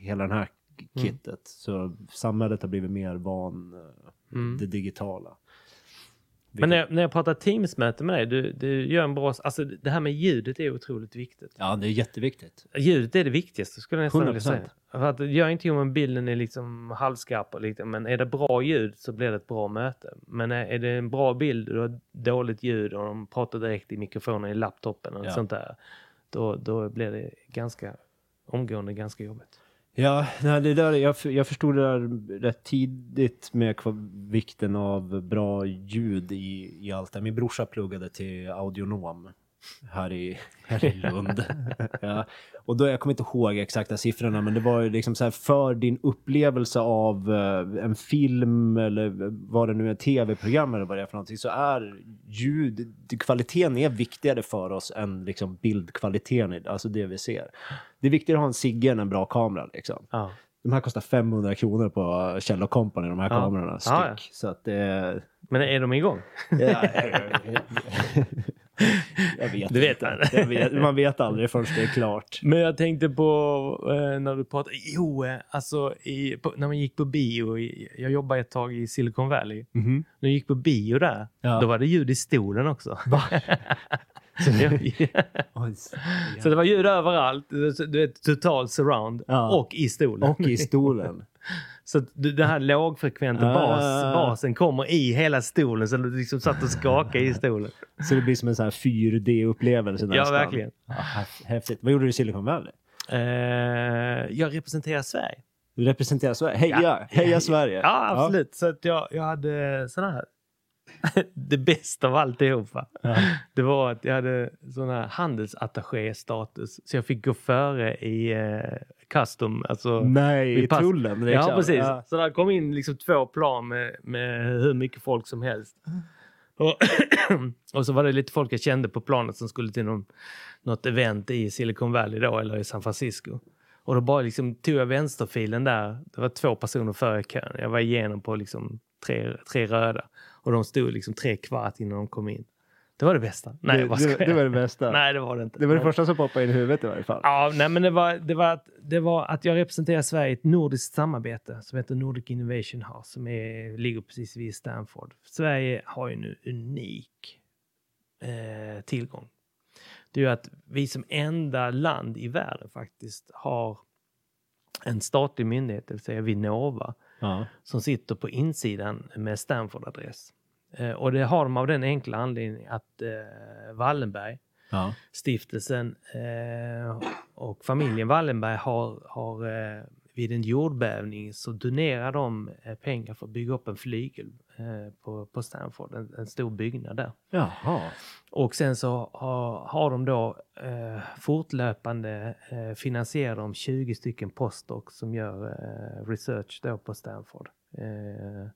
hela den här mm. kittet. Mm. Så samhället har blivit mer van eh, mm. det Men när jag, när jag pratar Teams-möte med dig, du, du gör en bra... Alltså det här med ljudet är otroligt viktigt. Ja, det är jätteviktigt. Ljudet är det viktigaste skulle jag nästan vilja säga. För att det gör ingenting om bilden är liksom halvskarp och lite, men är det bra ljud så blir det ett bra möte. Men är, är det en bra bild och dåligt ljud och de pratar direkt i mikrofonen i laptopen och ja. sånt där, då, då blir det ganska omgående ganska jobbigt. Ja, nej, det där, jag, jag förstod det där rätt tidigt med vikten av bra ljud i, i allt det. Min brorsa pluggade till audionom här i, här i Lund. ja. Och då, jag kommer inte ihåg exakta siffrorna, men det var ju liksom så här för din upplevelse av uh, en film eller vad det nu är, tv-program eller vad det är för någonting, så är ljud, kvaliteten är viktigare för oss än liksom bildkvaliteten, alltså det vi ser. Det är viktigare att ha en Sigge än en bra kamera liksom. Ja. De här kostar 500 kronor på Kjell Company, de här ja. kamerorna styck. Ja, så att det... Men är de igång? ja, <laughs> <laughs> Jag vet Du vet man. vet, man vet aldrig förrän det är klart. Men jag tänkte på eh, när du pratade, jo, eh, alltså i, på, när man gick på bio, i, jag jobbade ett tag i Silicon Valley. Mm -hmm. När jag gick på bio där, ja. då var det ljud i stolen också. <laughs> Så, så det var ljud överallt, du vet total surround ja. och i stolen. Och i stolen. <laughs> Så att den här lågfrekventa bas, basen kommer i hela stolen så du liksom satt och skakade i stolen. Så det blir som en sån här 4D-upplevelse Ja, nästan. verkligen. Ja, häf- häftigt. Vad gjorde du i Silicon Valley? Eh, jag representerar Sverige. Du representerar Sverige. Heja! Ja. Heja Sverige! Ja, absolut. Så att jag, jag hade sån här... <laughs> det bästa av alltihopa. Ja. Det var att jag hade sån här handelsattaché-status. Så jag fick gå före i eh, custom. Alltså, Nej, i pass- tullen. liksom. Ja, precis. Ja. Så där kom in liksom två plan med, med hur mycket folk som helst. Och, <clears throat> och så var det lite folk jag kände på planet som skulle till någon, något event i Silicon Valley då, eller i San Francisco. Och då bara liksom tog jag vänsterfilen där. Det var två personer före kön. Jag var igenom på liksom tre, tre röda. Och de stod liksom tre kvart innan de kom in. Det var det bästa. Nej, det, jag det, skojar. det var det bästa. Nej, det var det inte. Det var det första som poppade in i huvudet i varje fall. Ja, nej, men det var, det, var att, det var att jag representerar Sverige i ett nordiskt samarbete som heter Nordic Innovation House som är, ligger precis vid Stanford. Sverige har ju nu unik eh, tillgång. Det är ju att vi som enda land i världen faktiskt har en statlig myndighet, det vill säga Vinnova, Ja. som sitter på insidan med Stanford-adress. Eh, och det har de av den enkla anledningen att eh, Wallenberg, Ja. stiftelsen eh, och familjen Wallenberg har, har vid en jordbävning så donerar de pengar för att bygga upp en flygel på, på Stanford, en, en stor byggnad där. Jaha. Och sen så har, har de då eh, fortlöpande eh, finansierar de 20 stycken postdocs som gör eh, research då på Stanford. Eh,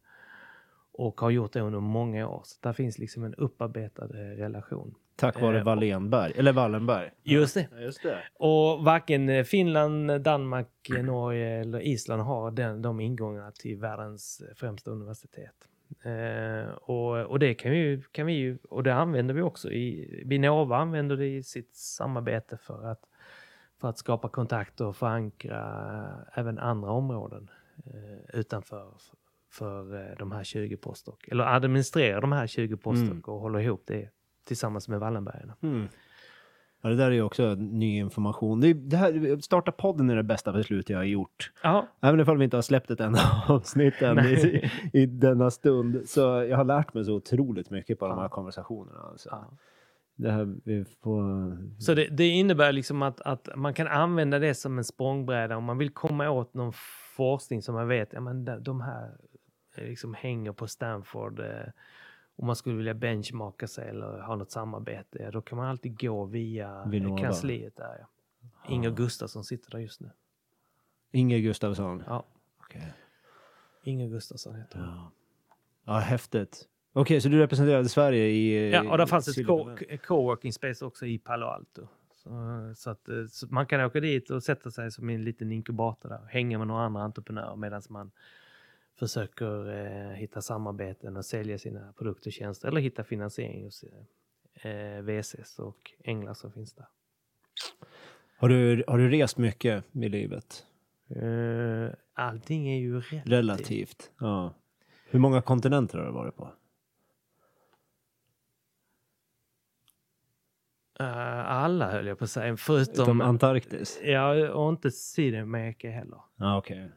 och har gjort det under många år. Så där finns liksom en upparbetad eh, relation. Tack vare Eh, Wallenberg. Eller Wallenberg. Just det. Ja, just det. Och varken eh, Finland, Danmark, Norge eller Island har den, de ingångarna till världens främsta universitet. Eh, och, och det kan vi, kan vi ju, och det använder vi också i, Vinnova använder det i sitt samarbete för att, för att skapa kontakter och förankra även andra områden eh, utanför för eh, de här 20 postdoc. Eller administrera de här 20 postdoc Mm. och hålla ihop det tillsammans med Wallenbergarna. Mm. Ja, det där är ju också ny information. Det, det här, starta podden är det bästa beslut jag har gjort. Ja, Även ifall vi inte har släppt ett enda <laughs> avsnitt än i, i denna stund. Så jag har lärt mig så otroligt mycket på de här Ja. konversationerna. Alltså. ja. Det här, vi får... Så det, det innebär liksom att, att man kan använda det som en språngbräda om man vill komma åt någon forskning som man vet, ja men de, här liksom hänger på Stanford. Eh, om man skulle vilja benchmarka sig eller ha något samarbete, då kan man alltid gå via eh, Vinnova. kansliet där. Ja. Inger Gustafsson sitter där just nu. Inger Gustafsson. Ja, Okej. Inger Gustafsson heter hon. Ja. ja, häftigt. Okej, så du representerade Sverige i... Ja, och där fanns ett co- coworking space också i Palo Alto. Så, så att eh, så man kan åka dit och sätta sig som i en liten inkubator där och hänga med några andra entreprenörer medan man försöker eh, hitta samarbeten och sälja sina produkter och tjänster eller hitta finansiering hos eh, VCs och änglar som finns där. Har du, har du rest mycket i livet? Eh, allting är ju relativt. Relativt. Ja. Hur många kontinenter har du varit på? Eh, alla höll jag på att säga, förutom... Utom Antarktis? Ja, och inte Sydamerika heller. Ja, okej.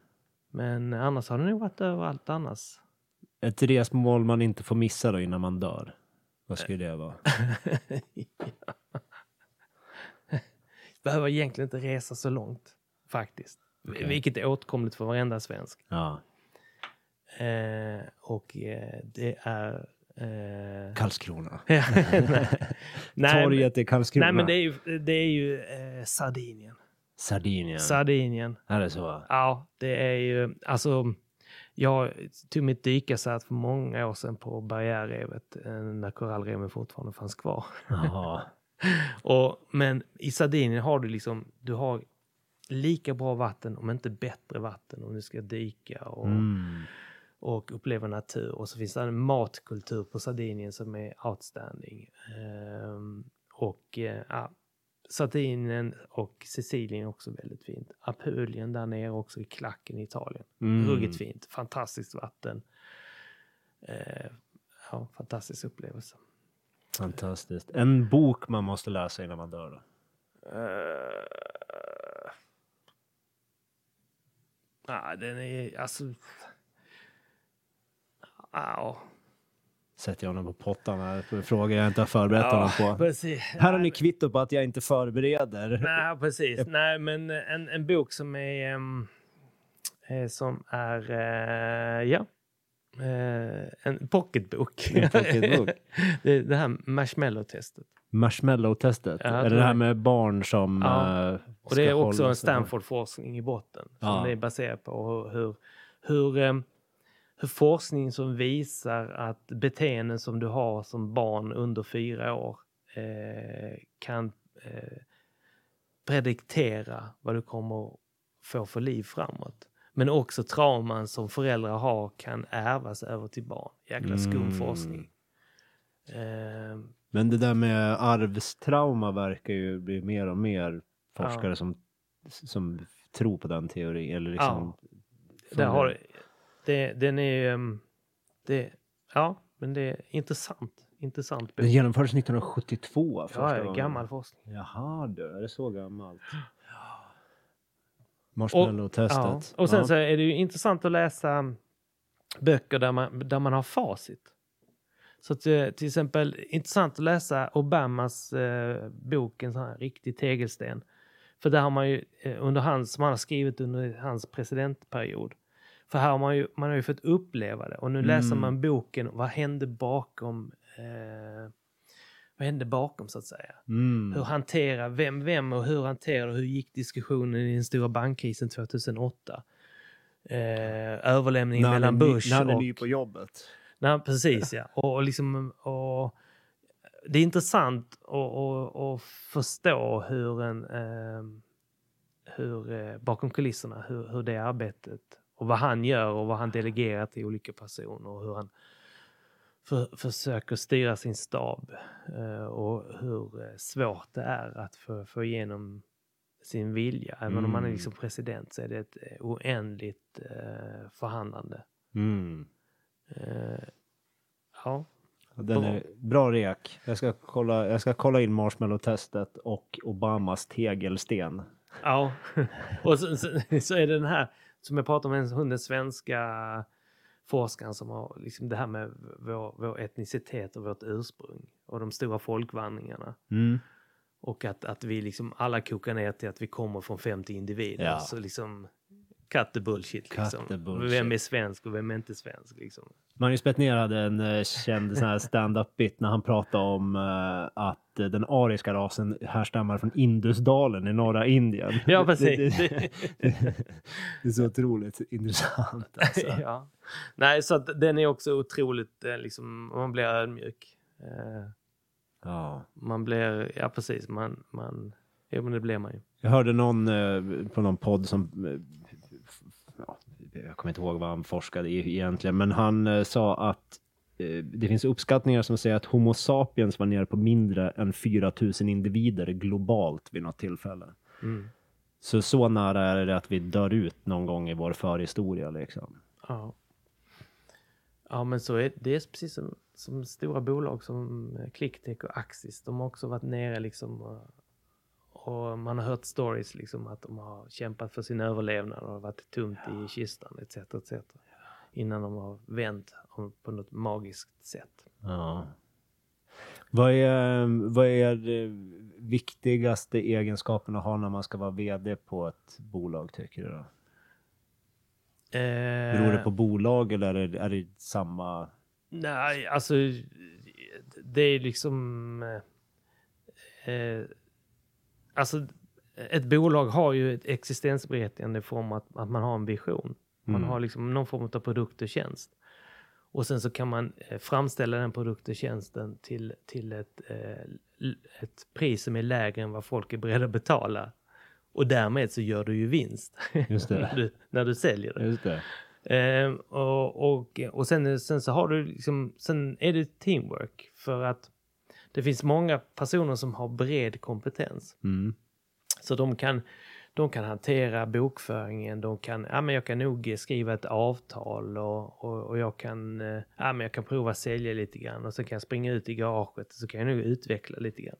Men annars har det nog varit överallt annars. Ett resmål man inte får missa då innan man dör. Vad skulle det vara? <laughs> Behöver egentligen inte resa så långt faktiskt. Okej. Vilket är åtkomligt för varenda svensk. Ja. Eh, och eh, det är... Eh, Karlskrona. <laughs> <laughs> nej, Torget i Karlskrona. nej, men det är ju, det är ju eh, Sardinien. Sardinien. Sardinien. är det så? Ja, det är ju... Alltså, jag tog mitt dykarsätt för många år sedan på barriärrevet eh, när korallreven fortfarande fanns kvar. <laughs> Och, men i Sardinien har du liksom, du har lika bra vatten, om inte bättre vatten, om du ska dyka och, Mm. och uppleva natur. Och så finns det en matkultur på Sardinien som är outstanding. Ehm, och eh, ja, Sardinien och Sicilien är också väldigt fint. Apulien där nere också i klacken i Italien. Mm. Ruggigt fint, fantastiskt vatten. Eh, ja, fantastisk upplevelse. Fantastiskt. En bok man måste läsa innan man dör då? Eh, Ja, den är alltså... Ja. Sätter jag honom på pottan här. Frågor jag inte har förberett Ja, honom på. precis. Här har ni kvitto på att jag inte förbereder. Nej, precis. Nej, men en, en bok som är... eh, som är... eh, ja. Eh, en pocketbok. En pocketbok. <laughs> det, det här marshmallow-testet. Marshmallow-testet. Ja, är det det här med barn som Ja. eh, Och det är också en Stanford-forskning i botten. Som Ja. det är baserat på hur, hur, hur, hur forskning som visar att beteenden som du har som barn under fyra år eh, kan eh, prediktera vad du kommer få för liv framåt. Men också trauman som föräldrar har kan ärvas över till barn. Jäkla skum Mm. forskning. Eh, Men det där med arvstrauma verkar ju bli mer och mer forskare Ja. som, som tror på den teorin. Eller liksom, Där har, det, den är... ehm, Det, ja, men det är intressant. Intressant Den genomfördes 1972. första Ja, ja, gången. gammal forskning. Jaha du, är det så gammalt? Och, Marshmallow-testet. ja. och sen Ja. så är det ju intressant att läsa böcker där man, där man har facit. Så att, eh, till exempel intressant att läsa Obamas eh, bok, en sån här riktig tegelsten. För där har man ju eh, under hans, som han har skrivit under hans presidentperiod. För här har man ju, man har ju fått uppleva det och nu läser Mm. man boken, vad hände bakom eh, vad hände bakom så att säga? Mm. Hur hanterar, vem, vem och hur hanterar hur gick diskussionen i den stora bankkrisen 2008? Eh, överlämningen När mellan Bush När han är och... ny på jobbet. Nej, precis <laughs> ja. Och, och liksom, och, det är intressant att förstå hur en... Eh, hur, eh, bakom kulisserna, hur, hur det arbetet och vad han gör och vad han delegerar till olika personer och hur han för, försöker styra sin stab eh, och hur eh, svårt det är att få, få igenom sin vilja. Även om man är Mm. liksom president så är det ett eh, oändligt eh, förhandlande. Mm. Eh, ja. Den är bra rek. Jag ska kolla, jag ska kolla in marshmallow-testet och Obamas tegelsten. Ja, <laughs> och så, så, så är det den här som jag pratade om, en- den svenska forskaren som har liksom det här med vår, vår etnicitet och vårt ursprung och de stora folkvandringarna. Mm. Och att, att vi liksom alla kokar ner till att vi kommer från 50 individer. Ja. Så liksom cut the bullshit. Cut Liksom. the bullshit. Vem är svensk och vem är inte svensk? Liksom. Magnus Bettner hade en eh, känd sån här stand-up bit när han pratade om eh, att eh, den ariska rasen härstammar från Indusdalen i norra Indien. Ja, precis. Det, det, det, det är så otroligt intressant. <laughs> Alltså. ja. Nej, så att den är också otroligt, liksom, man blir ödmjuk. Ja. Man blir, ja precis, man, man, ja men det blir man ju. Jag hörde någon på någon podd som, jag kommer inte ihåg vad han forskade i egentligen, men han eh, sa att eh, det finns uppskattningar som säger att Homo sapiens var nere på mindre än 4000 individer globalt vid något tillfälle. Mm. Så så nära är det att vi dör ut någon gång i vår förhistoria liksom. Ja. Ja men så är det är precis som, som stora bolag som eh, Clicktech och Axis. De har också varit nere liksom och, man har hört stories liksom att de har kämpat för sin överlevnad och varit tomt i kistan etc. etc. Innan de har vänt på något magiskt sätt. Ja. Vad är, vad är viktigaste egenskapen att ha när man ska vara vd på ett bolag tycker du? Då? Eh, Beror det på bolag eller är det, är det samma? Nej, alltså det är liksom... Eh, eh, alltså ett bolag har ju ett existensberättigande i form att, att man har en vision. Man Mm. har liksom någon form av produkt och tjänst. Och sen så kan man eh, framställa den produkt och tjänsten till, till ett, eh, ett pris som är lägre än vad folk är beredda att betala. Och därmed så gör du ju vinst <laughs> när, du, när du säljer det. Just det. Eh, och och, och sen, sen så har du liksom, sen är det teamwork för att det finns många personer som har bred kompetens. Mm. Så de kan, de kan hantera bokföringen, de kan, ja men jag kan nog skriva ett avtal och, och, och jag kan, eh, ja men jag kan prova sälja lite grann och så kan jag springa ut i garaget och så kan jag nog utveckla lite grann.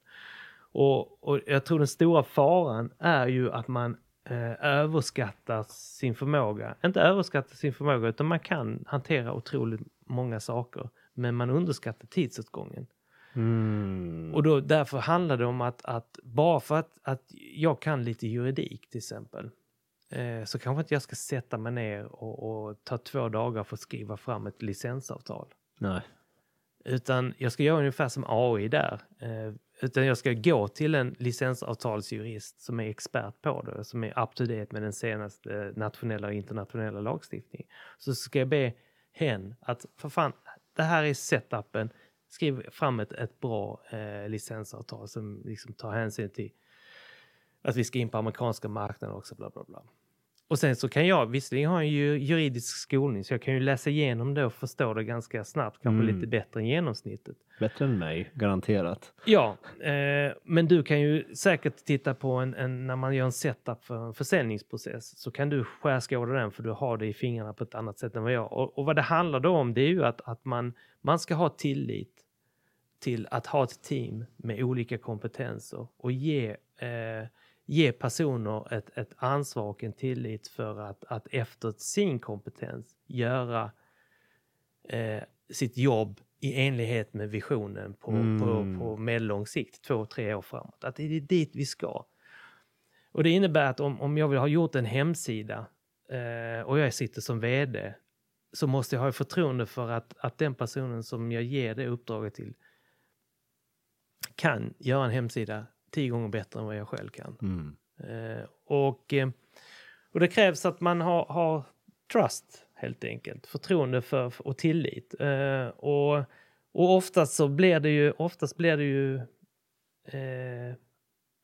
Och, och jag tror den stora faran är ju att man eh, överskattar sin förmåga. Inte överskattar sin förmåga utan man kan hantera otroligt många saker. Men man underskattar tidsåtgången. Mm. Och då, därför handlar det om att, att bara för att, att jag kan lite juridik till exempel. Eh, så kanske inte jag ska sätta mig ner och, och, ta två dagar för att skriva fram ett licensavtal. Nej. Utan jag ska göra ungefär som AI där. Eh, utan jag ska gå till en licensavtalsjurist som är expert på det, som är up to date med den senaste nationella och internationella lagstiftningen. Så ska jag be hen att, för fan, det här är setupen, skriv fram ett, ett bra eh, licensavtal som liksom tar hänsyn till att vi ska in på amerikanska marknaden också, bla bla bla. Och sen så kan jag, visserligen har jag ju juridisk skolning, så jag kan ju läsa igenom det och förstå det ganska snabbt, kanske mm. lite bättre än genomsnittet. Bättre än mig, garanterat. Ja, eh, men du kan ju säkert titta på en, en, när man gör en setup för en försäljningsprocess, så kan du skärskåda den för du har det i fingrarna på ett annat sätt än vad jag och, och vad det handlar då om, det är ju att, att man, man ska ha tillit till att ha ett team med olika kompetenser och ge eh, ge personer ett, ett ansvar och en tillit för att, att efter sin kompetens göra eh, sitt jobb i enlighet med visionen på, mm. på, på medellång sikt, två, tre år framåt. Att det är dit vi ska. Och det innebär att om, om jag vill ha gjort en hemsida eh, och jag sitter som vd så måste jag ha förtroende för att, att den personen som jag ger det uppdraget till kan göra en hemsida tio gånger bättre än vad jag själv kan. Mm. Eh, och, eh, och det krävs att man har, har trust helt enkelt, förtroende för, och tillit. Eh, och, och oftast så blir det ju, oftast blir det ju eh,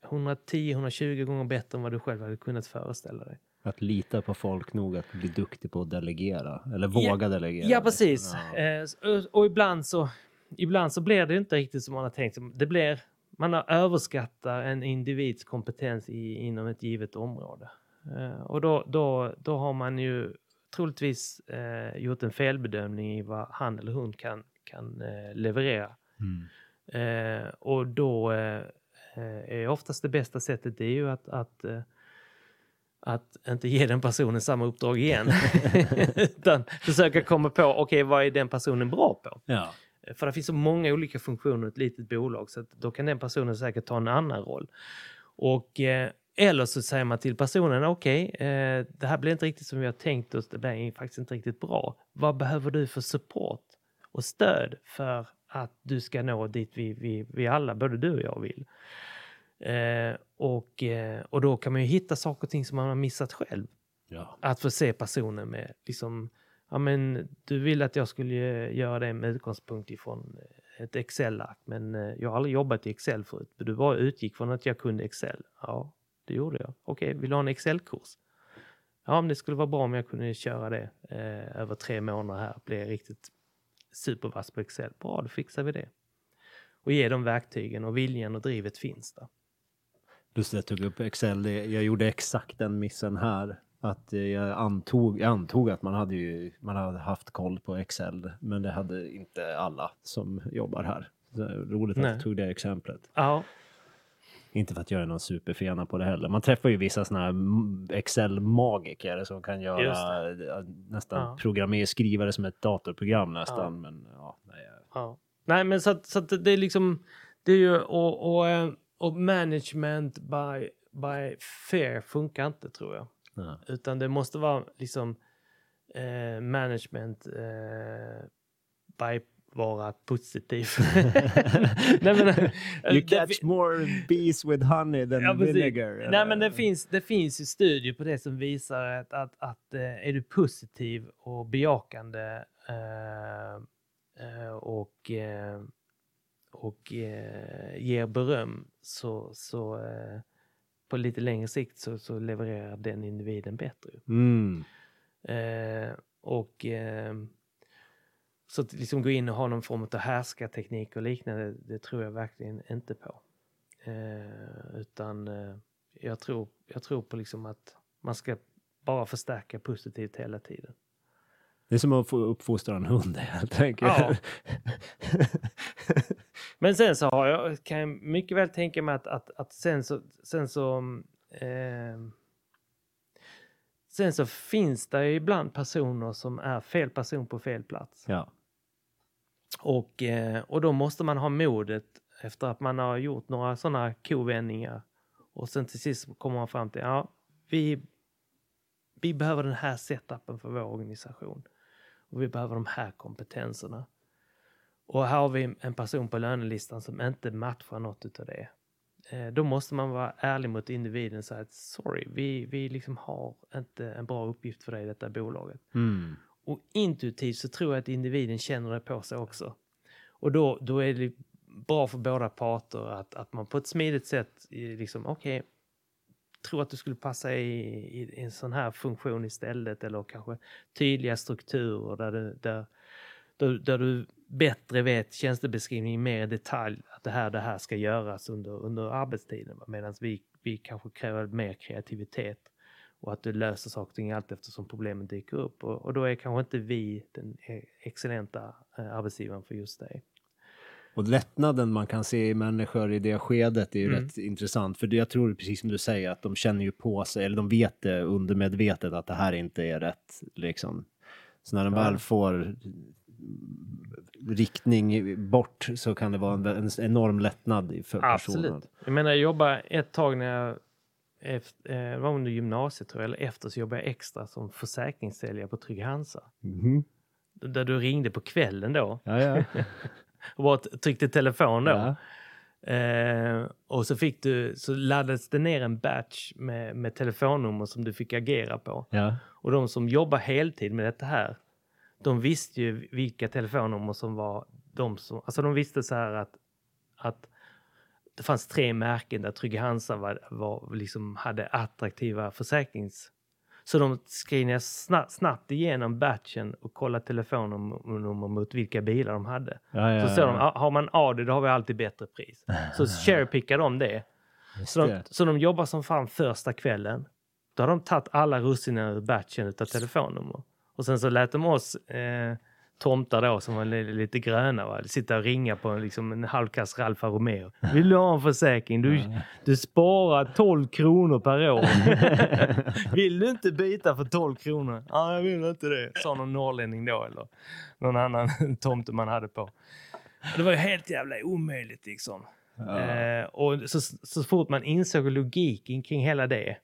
110-120 gånger bättre än vad du själv hade kunnat föreställa dig. Att lita på folk nog att bli duktig på att delegera, eller våga ja, delegera. Ja, precis. Ja. Eh, och, och ibland så, ibland så blir det inte riktigt som man har tänkt. Det blir, man har överskattar en individs kompetens i, inom ett givet område. Eh, och då, då, då har man ju troligtvis eh, gjort en felbedömning i vad han eller hon kan, kan eh, leverera. Mm. Eh, och då eh, är oftast det bästa sättet det är ju att, att eh, att inte ge den personen samma uppdrag igen. <laughs> <laughs> Utan försöka komma på, okej okay, vad är den personen bra på? Ja. För det finns så många olika funktioner i ett litet bolag så då kan den personen säkert ta en annan roll. Och, eh, eller så säger man till personen, okej, okay, eh, det här blir inte riktigt som vi har tänkt oss, det blir faktiskt inte riktigt bra. Vad behöver du för support och stöd för att du ska nå dit vi, vi, vi alla, både du och jag, vill? Eh, och, och då kan man ju hitta saker och ting som man har missat själv. Ja. Att få se personen med liksom, ja men du ville att jag skulle göra det med utgångspunkt ifrån eh, ett Excel-ark, men eh, jag har aldrig jobbat i Excel förut. Du bara utgick från att jag kunde Excel. Ja, det gjorde jag. Okej, vill du ha en Excel-kurs? Ja, men det skulle vara bra om jag kunde köra det eh, över tre månader här, bli riktigt supervass på Excel. Bra, då fixar vi det. Och ge dem verktygen och viljan och drivet finns där. Just det, jag tog upp Excel. Jag gjorde exakt den missen här att jag antog, jag antog att man hade, ju, man hade haft koll på Excel, men det hade inte alla som jobbar här. Så roligt Nej. att du tog det exemplet. Ja. Inte för att jag är någon superfena på det heller. Man träffar ju vissa sådana här Excel-magiker som kan göra nästan ja. programmera, skriva det som ett datorprogram nästan. Ja. Men, ja, nej. Ja. nej, men så att, så att det är liksom, det är ju, och, och, eh, och management by, by fear funkar inte tror jag. Utan det måste vara liksom eh, management eh, by vara positiv. <laughs> Nej, men, eh, you catch more bees with honey than ja, vinegar. Nej, men det finns, det finns ju studier på det som visar att, att, att eh, är du positiv och bejakande eh, eh och, eh, och ger beröm så, så på lite längre sikt så, så levererar den individen bättre. Mm. Eh, och eh, så att liksom gå in och ha någon form av härskarteknik och liknande, det tror jag verkligen inte på. Eh, utan eh, jag, tror, jag tror på liksom att man ska bara förstärka positivt hela tiden. Det är som att få uppfostra en hund <laughs> helt enkelt. Ja. <laughs> Men sen så har jag, kan jag mycket väl tänka mig att, att, att sen så, sen så eh, sen så finns det ibland personer som är fel person på fel plats. Ja. Och, eh, och då måste man ha modet efter att man har gjort några sådana kovändningar. Och sen till sist kommer man fram till, ja, vi, vi behöver den här setupen för vår organisation. Och vi behöver de här kompetenserna. Och här har vi en person på lönelistan som inte matchar något av det. Eh, då måste man vara ärlig mot individen och säga att sorry, vi, vi liksom har inte en bra uppgift för dig i detta bolaget. Mm. Och intuitivt så tror jag att individen känner det på sig också. Och då, då är det bra för båda parter att, att man på ett smidigt sätt liksom, okej, okay, tror att du skulle passa i, i, en sån här funktion istället eller kanske tydliga strukturer där du, där, där, där du bättre vet tjänstebeskrivningen mer i detalj att det här, det här ska göras under, under arbetstiden. Medan vi, vi kanske kräver mer kreativitet och att du löser saker och ting allt eftersom problemen dyker upp. Och, och då är kanske inte vi den e-, excellenta eh, arbetsgivaren för just dig. Och lättnaden man kan se i människor i det skedet är ju mm. rätt intressant. För jag tror precis som du säger att de känner ju på sig, eller de vet det undermedvetet att det här inte är rätt. Liksom. Så när de ja. väl får riktning bort så kan det vara en, en enorm lättnad för Absolut. personen. Jag menar, jag jobbade ett tag när jag efter, eh, var under gymnasiet tror jag, eller efter så jobbade jag extra som försäkringssäljare på Trygg Hansa. Mm. Där du ringde på kvällen då. Ja, ja. <laughs> och bara tryckte telefon då. Ja. Eh, och så, fick du, så laddades det ner en batch med, med telefonnummer som du fick agera på. Ja. Och de som jobbar heltid med detta här, de visste ju vilka telefonnummer som var de som... Alltså de visste så här att, att det fanns tre märken där Trygg Hansa var, var, liksom hade attraktiva försäkrings... Så de skrev snabbt, snabbt igenom batchen och kollade telefonnummer mot vilka bilar de hade. Ja, ja, så såg de, har man Audi då har vi alltid bättre pris. Så <laughs> sharepickar de det. Så de, så de jobbar som fan första kvällen. Då har de tagit alla russinen ur batchen av telefonnummer. Och sen så lät de oss eh, tomtar då som var lite gröna va? sitta och ringa på liksom en halvkass Ralfa Romeo. <laughs> Vill du ha en försäkring? Du, du sparar 12 kronor per år. <laughs> vill du inte byta för 12 kronor? Ja, jag vill inte det. Sa någon norrlänning då eller någon annan <laughs> tomte man hade på. Det var ju helt jävla omöjligt liksom. Ja. Eh, och så, så fort man insåg logiken kring hela det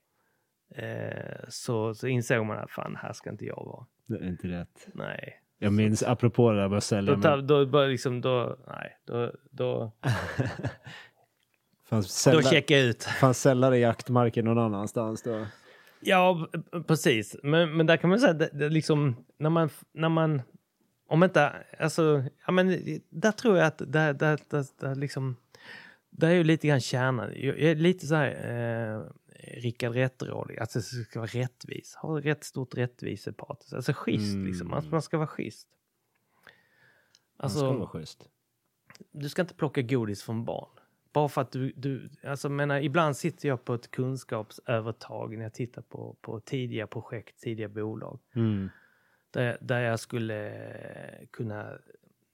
eh, så, så insåg man att fan, här ska inte jag vara. Det är inte rätt. Nej. Jag minns, apropå det där med att sälja. Då, tar, då, då, liksom, då, nej, då, då, <laughs> fanns sälla, då checkar jag ut. Fanns säljare i jaktmarken någon annanstans då? Ja, precis. Men, men där kan man säga, det, det liksom, när man, när man, om inte, alltså, ja men där tror jag att det, där, där, där liksom, där är ju lite grann kärnan. Jag är lite så här, eh, Rickard Rättrådig, alltså det ska vara rättvis, ha rätt stort rättvisepatos, alltså schysst mm. liksom, alltså, man ska vara schysst. Alltså, man ska vara schysst. Du ska inte plocka godis från barn. Bara för att du, du alltså menar, ibland sitter jag på ett kunskapsövertag när jag tittar på, på tidiga projekt, tidiga bolag. Mm. Där, där jag skulle kunna...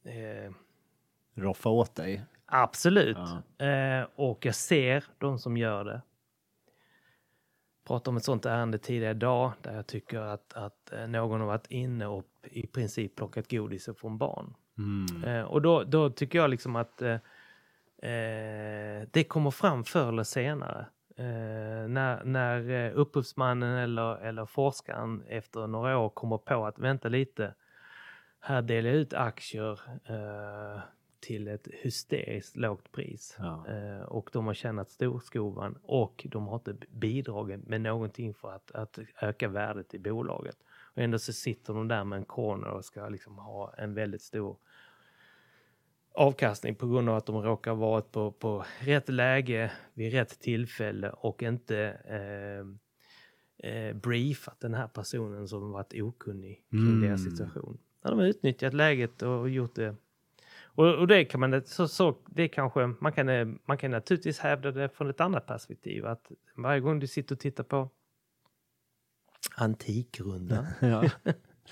Eh, Roffa åt dig? Absolut. Ja. Eh, och jag ser de som gör det pratade om ett sånt ärende tidigare idag där jag tycker att, att eh, någon har varit inne och i princip plockat godis från barn. Mm. Eh, och då, då tycker jag liksom att eh, eh det kommer fram förr eller senare. Eh, när när eh, upphovsmannen eller, eller forskaren efter några år kommer på att vänta lite, här delar jag ut aktier till ett hysteriskt lågt pris. Ja. Eh, och de har tjänat storskovan och de har inte bidragit med någonting för att, att öka värdet i bolaget. Och ändå så sitter de där med en corner och ska liksom ha en väldigt stor avkastning på grund av att de råkar varit på, på rätt läge vid rätt tillfälle och inte eh, eh, briefat den här personen som varit okunnig kring mm. deras situation. När de har utnyttjat läget och gjort det och, och det kan man, så, så, det kanske, man kan, man kan naturligtvis hävda det från ett annat perspektiv. Att varje gång du sitter och tittar på Antikrundan. <laughs> ja.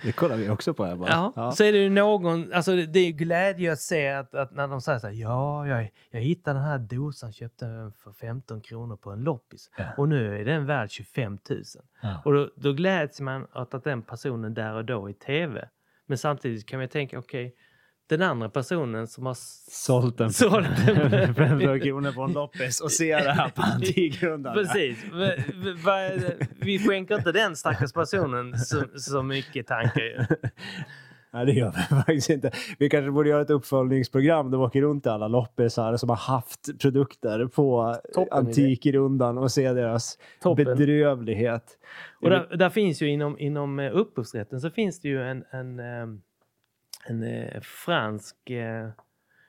Det kollar vi också på här bara. Ja, ja. så är det ju någon, alltså det är glädje att se att, att när de säger så här, ja, jag, jag hittade den här dosan, köpte den för 15 kronor på en loppis ja. och nu är den värd 25 000. Ja. Och då, då gläds man åt att den personen där och då i tv. Men samtidigt kan man tänka, okej, okay, den andra personen som har sålt den för 500 <laughs> kronor på en loppis och ser det här på Antikrundan. Precis. Vi skänker inte den stackars personen så, så mycket tankar. <laughs> Nej, det gör vi faktiskt inte. Vi kanske borde göra ett uppföljningsprogram där vi åker runt i alla loppisar som har haft produkter på Antikrundan och se deras Toppen. bedrövlighet. Och där, där, finns ju inom, inom eh, upphovsrätten så finns det ju en, en um en eh, fransk eh,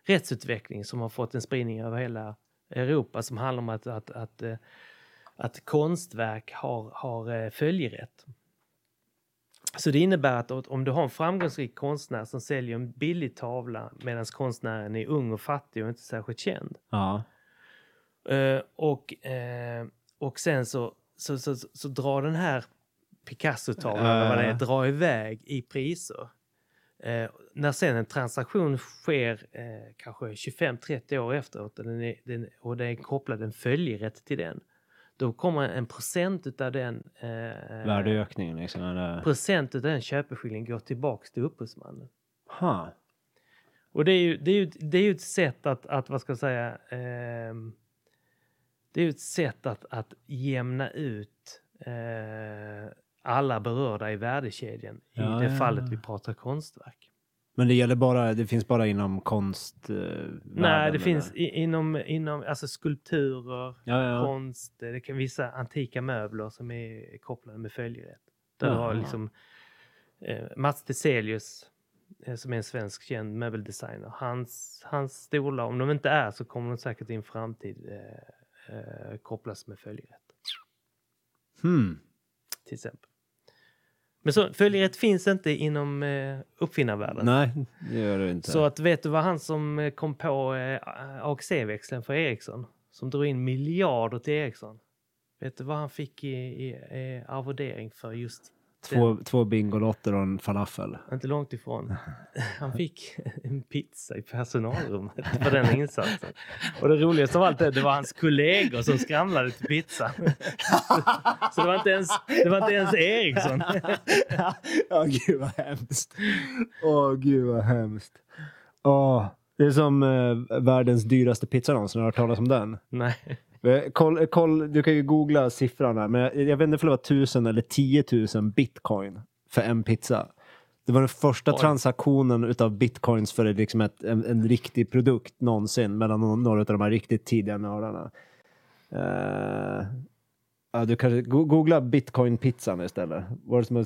rättsutveckling som har fått en spridning över hela Europa som handlar om att, att, att, eh, att konstverk har, har eh, följerätt. Så det innebär att om du har en framgångsrik konstnär som säljer en billig tavla medan konstnären är ung och fattig och inte särskilt känd. Ja. Uh, och, uh, och sen så, så, så, så, så drar den här Picasso-tavlan, uh. vad det är, drar iväg i priser. Eh, när sen en transaktion sker eh, kanske 25-30 år efteråt och den, är, den, och det är kopplad en följerätt till den. Då kommer en procent utav den eh, värdeökningen. Liksom, eller? Procent utav den köpeskillingen går tillbaks till upphovsmannen. Huh. Och det är ju, det är ju, det är ju ett sätt att, att vad ska jag säga, eh, det är ju ett sätt att, att jämna ut eh, alla berörda i värdekedjan ja, i det ja, fallet vi pratar konstverk. Men det gäller bara, det finns bara inom konst? Eh, Nej, det finns i, inom, inom alltså skulpturer, konst, det kan vissa antika möbler som är kopplade med följerätt. Där du har liksom eh, Mats Teselius eh, som är en svensk känd möbeldesigner. Hans, hans stolar, om de inte är så kommer de säkert i en framtid eh, eh, kopplas med följerätt. Hmm. Till exempel. Men så, följerätt finns inte inom eh, uppfinnarvärlden. Nej, det gör det inte. Så att vet du vad han som eh, kom på eh, AXE-växeln för Ericsson, som drog in miljarder till Ericsson, vet du vad han fick i, i, i arvodering för just Två, två Bingolotter och en falafel. Inte långt ifrån. <laughs> Han fick en pizza i personalrummet för den insatsen. Och det roligaste av allt är det var hans kollegor som skramlade till pizzan. Så det var inte ens, det var inte ens Eriksson. <laughs> Åh, gud vad hemskt. Åh, gud vad hemskt. Åh, det är som eh, världens dyraste pizza någonsin. Har du hört talas om den? Nej. Eh, koll, koll, du kan ju googla siffran här, men jag, jag vet inte om det var tusen eller 10 000 bitcoin för en pizza. Det var den första Oj. transaktionen utav bitcoins för liksom ett, en, en, riktig produkt någonsin mellan några av de här riktigt tidiga nördarna. Uh, ja, du kan googla bitcoin-pizzan istället. Var som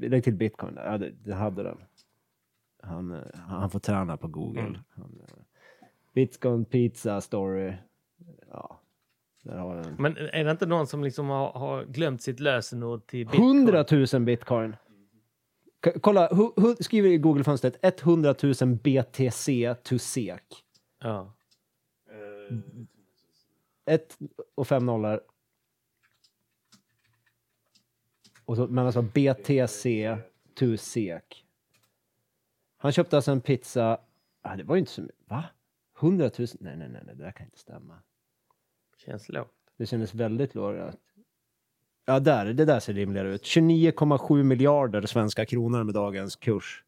lägg till bitcoin. Ja, det, det hade den. Han, eh, han får träna på Google. Mm. Han, bitcoin pizza story. Ja, men är det inte någon som liksom har, har glömt sitt lösenord till bitcoin? 100 000 bitcoin. K kolla, hu, hu, skriver i Google-fönstret 100 000 BTC to SEK. Ja. Ett och fem nollor. Och så, men alltså BTC to SEK. Han köpte alltså en pizza. Ah, det var ju inte så mycket. Va? 100 000? Nej, nej, nej, det där kan inte stämma. Känns lågt. Det kändes väldigt lågt. Ja, där, det där ser rimligare ut. 29,7 miljarder svenska kronor med dagens kurs.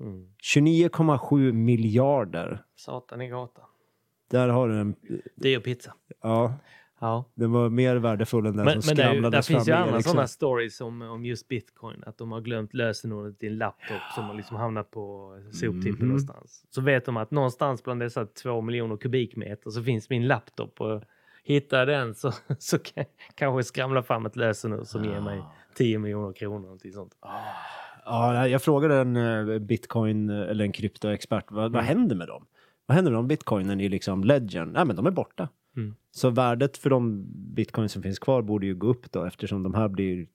Mm. 29,7 miljarder. Satan i gatan. Där har du en... Det är pizza. Ja. Ja. Den var mer värdefull än den men, som men skramlades fram. Det finns ju andra sådana stories om, om just bitcoin. Att de har glömt lösenordet i en laptop som har liksom hamnat på soptippen mm -hmm. någonstans. Så vet de att någonstans bland dessa två miljoner kubikmeter så finns min laptop. Och hittar den så, <laughs> så kan kanske skramla fram ett lösenord som ger mig 10 miljoner kronor. sånt. Ja, jag frågade en eh, bitcoin eller en kryptoexpert, vad, mm. vad händer med dem? Vad händer med de bitcoinen i liksom legend? Nej, men de är borta. Mm. Så värdet för de bitcoin som finns kvar borde ju gå upp då eftersom de här blir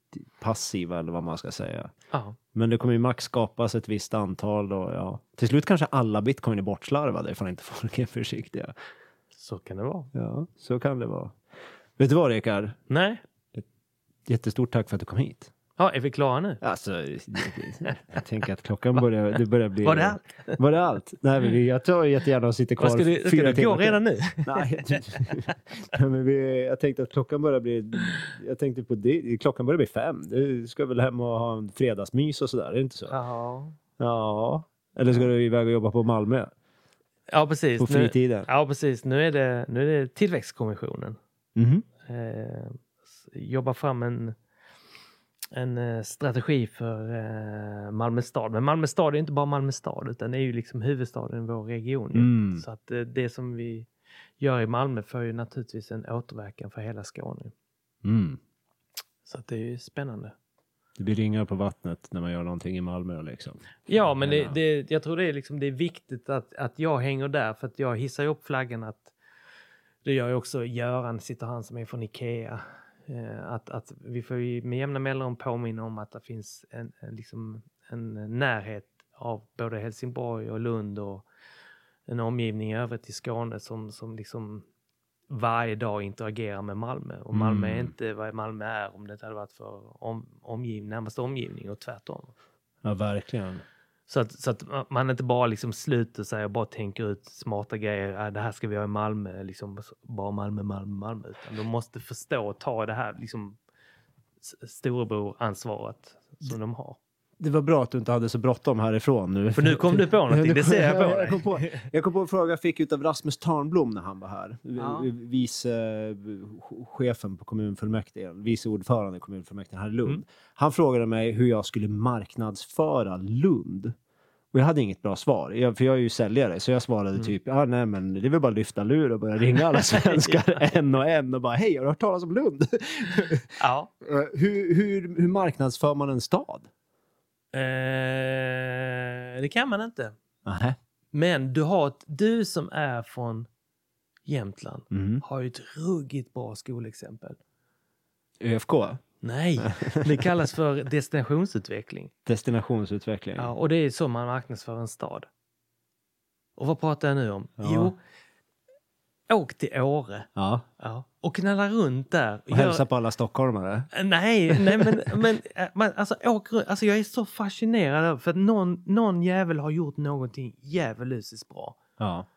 passiva eller vad man ska säga. Aha. Men det kommer ju max skapas ett visst antal och ja, till slut kanske alla bitcoin är bortslarvade ifall inte <laughs> folk är försiktiga. Så kan det vara. Ja, så kan det vara. Vet du vad Rickard? Nej. Jättestort tack för att du kom hit. Ja, är vi klara nu? Alltså, jag tänker att klockan börjar, det börjar bli... Var det allt? Var det allt? Nej, men vi, jag tar jättegärna och sitter kvar ska du, ska fyra du gå redan nu? Nej, Nej, men vi, jag tänkte att klockan börjar bli... Jag tänkte på det, klockan börjar bli fem. Du ska väl hem och ha en fredagsmys och sådär, är det inte så? Ja. Ja. Eller ska du iväg och jobba på Malmö? Ja, precis. På fritiden? Nu, ja, precis. Nu är det, nu är det tillväxtkommissionen. Mhm. Eh, jobbar fram en, en eh, strategi för eh, Malmö stad. Men Malmö stad är inte bara Malmö stad utan det är ju liksom huvudstaden i vår region. Mm. Så att eh, det som vi gör i Malmö får ju naturligtvis en återverkan för hela Skåne. Mm. Så att det är ju spännande. Det blir ringar på vattnet när man gör någonting i Malmö liksom. Ja, men det, det, jag tror det är, liksom, det är viktigt att, att jag hänger där för att jag hissar upp flaggan att det gör ju också Göran, sitter han som är från Ikea. Eh, att, att vi får ju med jämna mellanrum påminna om att det finns en, en, liksom, en närhet av både Helsingborg och Lund och en omgivning i övrigt i Skåne som, som liksom varje dag interagerar med Malmö. Och Malmö är Mm. inte vad Malmö är om det inte hade varit för om, omgivning, närmaste omgivning och tvärtom. Ja, verkligen. Så att, så att man inte bara liksom sluter sig och bara tänker ut smarta grejer. Äh, det här ska vi ha i Malmö, liksom bara Malmö, Malmö, Malmö. Utan de måste förstå och ta det här liksom storebror-ansvaret som de har. Det var bra att du inte hade så bråttom härifrån nu. För nu kom du på <laughs> någonting, det ser jag på jag, kom dig. på, jag kom på en fråga jag fick av Rasmus Tarnblom när han var här. Ja. Vice eh, chefen på kommunfullmäktige, vice ordförande i kommunfullmäktige här i Lund. Mm. Han frågade mig hur jag skulle marknadsföra Lund. Och jag hade inget bra svar, jag, för jag är ju säljare, så jag svarade Mm. typ, ja nej men det är väl bara att lyfta lur och börja ringa alla <laughs> svenskar en och en och bara, hej har du hört talas om Lund? Ja. <laughs> Eh, hur, hur, hur marknadsför man en stad? Eh, det kan man inte. Nähä. Men du, har ett, du som är från Jämtland Mm. har ju ett ruggigt bra skolexempel. ÖFK? Nej, <laughs> det kallas för destinationsutveckling. Destinationsutveckling. Ja, och det är så man marknadsför en stad. Och vad pratar jag nu om? Ja. Jo, åk till Åre Ja. ja, och knalla runt där. Och hälsa på alla stockholmare. Nej, nej men, <laughs> men äh, man, alltså, åk runt. Alltså, jag är så fascinerad över för att någon, någon jävel har gjort någonting djävulusiskt bra. Ja.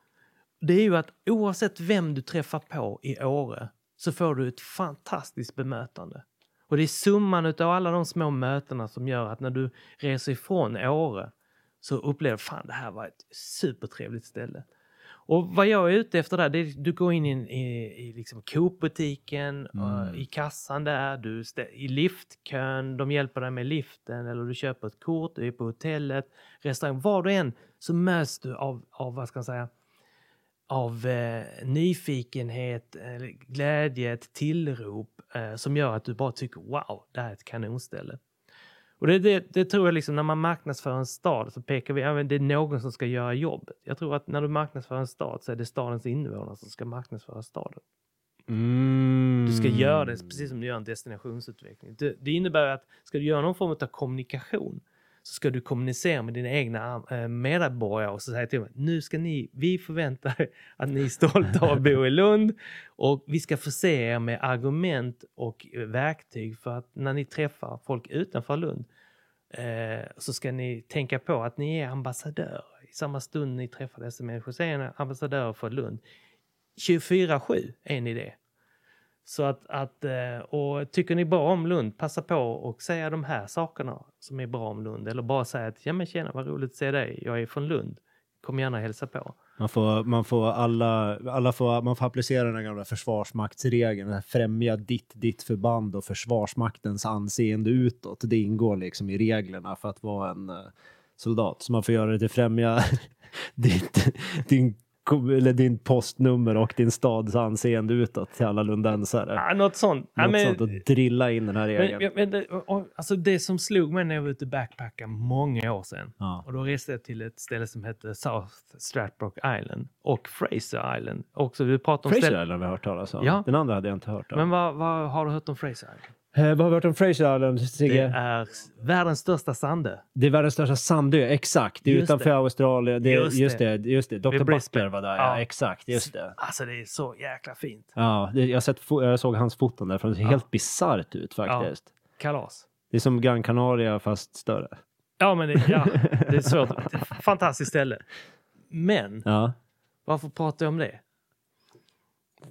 Det är ju att oavsett vem du träffar på i Åre så får du ett fantastiskt bemötande. Och det är summan av alla de små mötena som gör att när du reser ifrån Åre så upplever du fan det här var ett supertrevligt ställe. Och vad jag är ute efter där, det är du går in i, i, i liksom Coop-butiken, Mm. eh, i kassan där, du i liftkön, de hjälper dig med liften eller du köper ett kort, du är på hotellet, restaurang, var du än så möts du av, av vad ska man säga, av eh, nyfikenhet, eh, glädje, ett tillrop eh, som gör att du bara tycker wow, det här är ett kanonställe. Och det, det, det tror jag liksom när man marknadsför en stad så pekar vi, ja, det är någon som ska göra jobbet. Jag tror att när du marknadsför en stad så är det stadens invånare som ska marknadsföra staden. Mm. Du ska göra det precis som du gör en destinationsutveckling. Det, det innebär att ska du göra någon form av kommunikation så ska du kommunicera med dina egna eh, medborgare och så säga till dem nu ska ni, vi förväntar att ni är stolta av att bo i Lund och vi ska förse er med argument och eh, verktyg för att när ni träffar folk utanför Lund eh, så ska ni tänka på att ni är ambassadörer. I samma stund ni träffar dessa människor så är ni ambassadörer för Lund. 24-7 är ni det. Så att, att, eh, och tycker ni bra om Lund, passa på och säga de här sakerna som är bra om Lund. Eller bara säga att ja men tjena vad roligt att se dig, jag är från Lund. Kom gärna och hälsa på. Man får, man får alla, alla får, man får applicera den här gamla försvarsmaktsregeln, den här främja ditt, ditt förband och försvarsmaktens anseende utåt. Det ingår liksom i reglerna för att vara en eh, soldat. Så man får göra det till främja <laughs> ditt, din, eller din postnummer och din stads anseende utåt till alla lundensare. Ah, något sånt. Ja, Något men- sånt och drilla in den här regeln. Men, men det, och, alltså det som slog mig när jag var ute och backpackade många år sedan. Ja. Och då reste jag till ett ställe som hette South Stratbroke Island och Fraser Island. Också, vi pratade om Fraser Island har vi hört talas om. Ja. Den andra hade jag inte hört om. Men vad, vad har du hört om Fraser Island? Eh, vad har vi hört om Fraser Island, Det Sigge? är världens största sandö. Det är världens största sandö, exakt. Det är Just utanför det. Australien. Det, Just just, det. det. just det. Dr. Vid. Butler var där, ja. Ja. Exakt, just det. Alltså det är så jäkla fint. Ja, det, jag, sett, jag såg hans foton där, det ser Ja. helt bisarrt ut faktiskt. Kalas. Det är som Gran Canaria fast större. Ja, men det, ja, det är svårt. <laughs> Fantastiskt ställe. Men Ja, varför pratar jag om det?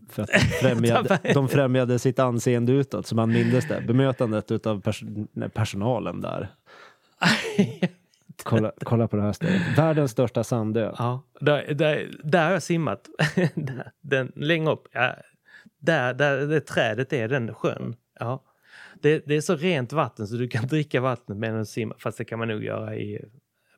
För att de <laughs> främjade, de främjade sitt anseende utåt, så man mindes det. Bemötandet av pers personalen där. <laughs> Kolla, kolla på det här stället. Världens största sandö. Ja, där, där, där har jag simmat. <laughs> Där, den, längre upp. Ja, där, där det trädet är, den sjön. Ja. Det, det är så rent vatten så du kan dricka vattnet medan du simmar. Fast det kan man nog göra i,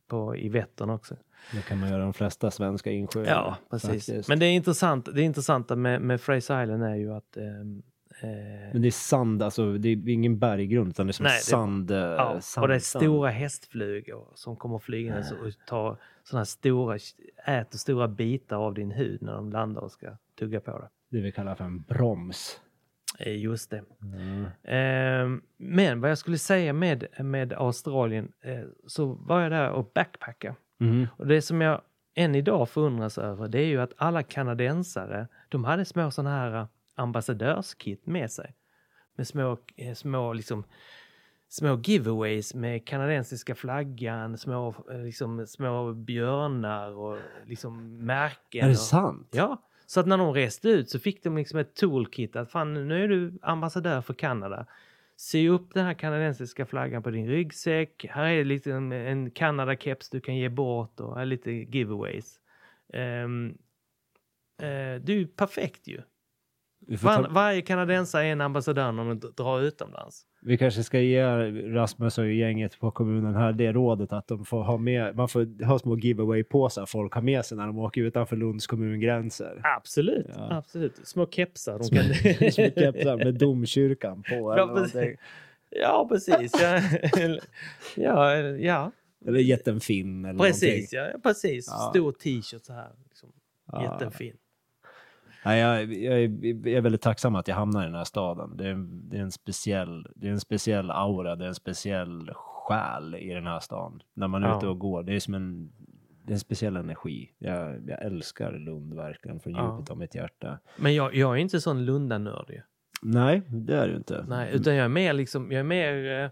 på, i Vättern också. Det kan man göra de flesta svenska insjöar. Ja, precis. faktiskt. Men det är intressant. Det intressanta med, med Fraser Island är ju att ehm, eh, Men det är sand, alltså det är ingen berggrund utan det är som Nej, det- sand. eh, Ja, sand och det är sand. stora hästflugor som kommer flygandes och tar här stora, äter stora bitar av din hud när de landar och ska tugga på dig. Det vi kallar för en broms. Eh, Just det. Mm. Ehm, Men vad jag skulle säga med, med Australien eh, så var jag där och backpackade. Mhm. Och det som jag än idag förundras över det är ju att alla kanadensare de hade små sådana här eh, ambassadörskit med sig. Med små, eh, små liksom små giveaways med kanadensiska flaggan, små, eh, liksom, små björnar och liksom märken. Är det och, sant? Ja, så att när de reste ut så fick de liksom ett toolkit att fan nu är du ambassadör för Kanada. Sy upp den här kanadensiska flaggan på din ryggsäck. Här är lite en, en Kanada-keps du kan ge bort och här är lite giveaways. Um, det är ju perfekt ju. Var, varje kanadensare är en ambassadör när de drar utomlands. Vi kanske ska ge Rasmus och gänget på kommunen här det rådet att de får ha med, man får ha små giveaway-påsar folk har med sig när de åker utanför Lunds kommungränser. Absolut, Ja. absolut. Små kepsar. De Små, kan... <laughs> små kepsar med domkyrkan på. Ja, precis. ja, precis. Ja, <laughs> ja, ja eller jättefin eller precis. Ja, precis. Ja. Stor t-shirt så här. Liksom. någonting. Ja. Nej, jag, jag, är- jag är väldigt tacksam att jag hamnar i den här staden. Det är, det är, en, speciell, det är en speciell aura, det är en speciell själ i den här stan. När man är Ja. ute och går, det är som en, det är en speciell energi. Jag, jag älskar Lund verkligen från Ja. djupet av mitt hjärta. Men jag, jag är inte sån Lundanörd ju. Nej, det är du inte. Nej, utan jag är mer liksom, jag är mer... eh, jag är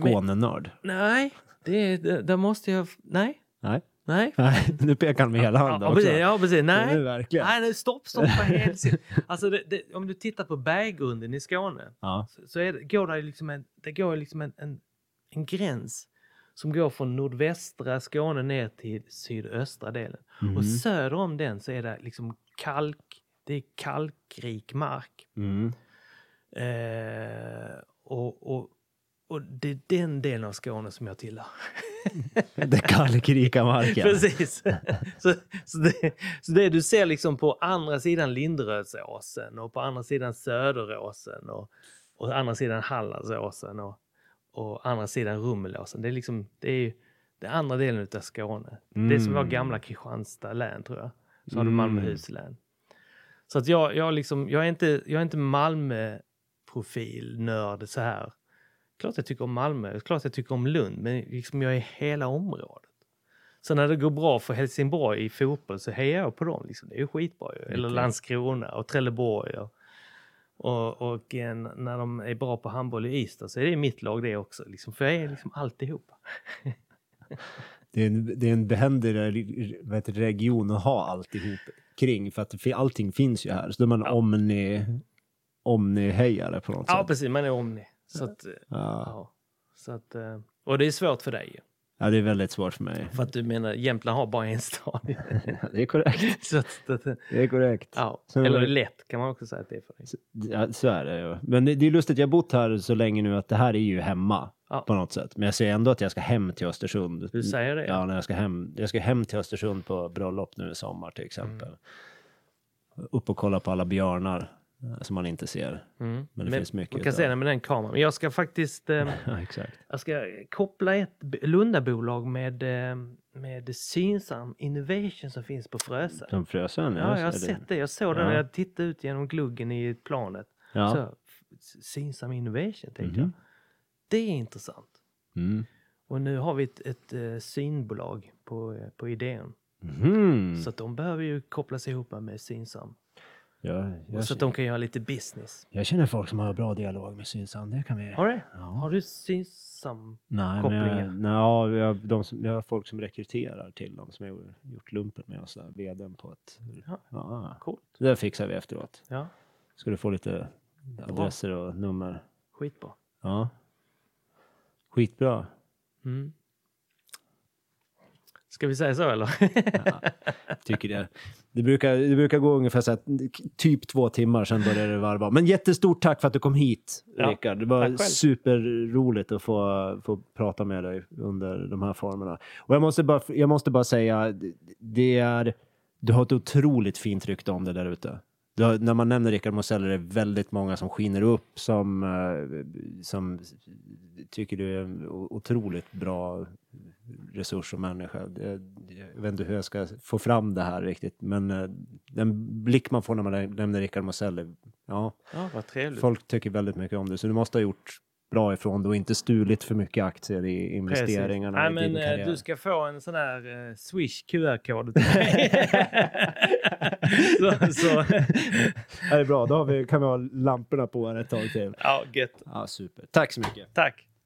mer- Skånenörd. Nej, det, det, där måste jag... Nej, Nej. Nej. <laughs> Nej, nu pekar han med hela handen ja, också. precis, ja, precis. Nej. verkligen. Nej, nej, stopp, stopp. Alltså, det, det, om du tittar på berggrunden i Skåne Ja. så, så det, går det liksom, en, det går liksom en, en, en gräns som går från nordvästra Skåne ner till sydöstra delen. Mhm. Och söder om den så är det liksom kalk, det är kalkrik mark. Mm. Eh, och, och, och det är den delen av Skåne som jag tillhör. <laughs> <laughs> Det kalkrika marken. Precis. <laughs> så, så, det, så det du ser liksom på andra sidan Linderödsåsen och på andra sidan Söderåsen och, och andra sidan Hallandsåsen och, och andra sidan Rummelåsen. Det är liksom, det är ju den andra delen av Skåne. Det är som var Mm. gamla Kristianstad län tror jag. Så har du Mm. Malmöhus län. Så att jag, jag, liksom, jag är inte, jag är inte Malmö-profil, nörd så här. Klart jag tycker om Malmö, klart jag tycker om Lund, men liksom jag är hela området. Så när det går bra för Helsingborg i fotboll så hejar jag på dem. Liksom. Det är ju skitbra ju. Eller. Landskrona och Trelleborg. Och, och, och eh, när de är bra på handboll i Ystad så är det mitt lag det också. Liksom. För jag är liksom alltihopa. <laughs> Det är en, det är en behändig det, region att ha alltihop kring. För att allting finns ju här. Så då är man Ja. omni, omni-hejare på något Ja, sätt. precis. Man är omni. Så att, eh, Ja. ja. Så att, eh, och det är svårt för dig ja, det är väldigt svårt för mig. För att du menar Jämtland har bara en stad. <laughs> Det är korrekt. <laughs> så att, att, Det är korrekt. ja. Så- Eller lätt kan man också säga att det är för dig. Ja, så är det ju. Men det, det är lustigt, jag har bott här så länge nu att det här är ju hemma Ja. på något sätt. Men jag säger ändå att jag ska hem till Östersund. Du säger det? Ja, när jag ska hem. Jag ska hem till Östersund på bröllop nu i sommar till exempel. Mm. Upp och kolla på alla björnar eh, som man inte ser. Mm. Men det finns mycket Man kan utav- se det med den kameran. Men jag ska faktiskt eh, <laughs> Ja, jag ska koppla ett Lundabolag med, eh, med Synsam Innovation som finns på Frösön. Som Frösön? Ja, jag har sett det. Jag såg det Ja. när jag tittade ut genom gluggen i planet. Ja. Så, Synsam Innovation tänkte jag. Mhm. Det är intressant. Mm. Och nu har vi ett, ett eh, synbolag på, eh, på idén. Mhm. Så de behöver ju kopplas ihop med Synsam. Ja, jag, så att de kan göra lite business. jag känner folk som har bra dialog med Synsam. Det kan vi... Har du? Ja. Har du Synsam? Nej, men jag, nej, ja, vi har, de som, jag har folk som rekryterar till dem som jag har gjort lumpen med och sådär. Vdn på ett... Ja. Ja, Coolt. det fixar vi efteråt. Ja, Ska du få lite adresser och nummer. skitbra. Ja. Skitbra. Mm. Ska vi säga så eller? Tycker det. Det brukar, det brukar gå ungefär så här, typ två timmar, sen börjar det varva. Men jättestort tack för att du kom hit, Ja, Rickard. Det var superroligt att få, få prata med dig under de här formerna. Och jag måste bara, jag måste bara säga, det är, du har ett otroligt fint rykte om det där ute. Har, när man nämner Rickard Mosell är det väldigt många som skiner upp, som, eh, som tycker du är en otroligt bra resurs och människa. Det, jag vet inte hur jag ska få fram det här riktigt, men eh, den blick man får när man nämner Rickard Mosell, ja, Ja, vad trevligt. folk tycker väldigt mycket om det. Så du måste ha gjort bra ifrån det och inte stulit för mycket aktier i investeringarna Nej, i men eh, du ska få en sån här eh, Swish QR-kod till <laughs> <laughs> mig. så, så. Ja, det är bra, då har vi, kan vi ha lamporna på här ett tag till. Ja, gött. Ja, super. Tack så mycket. Tack.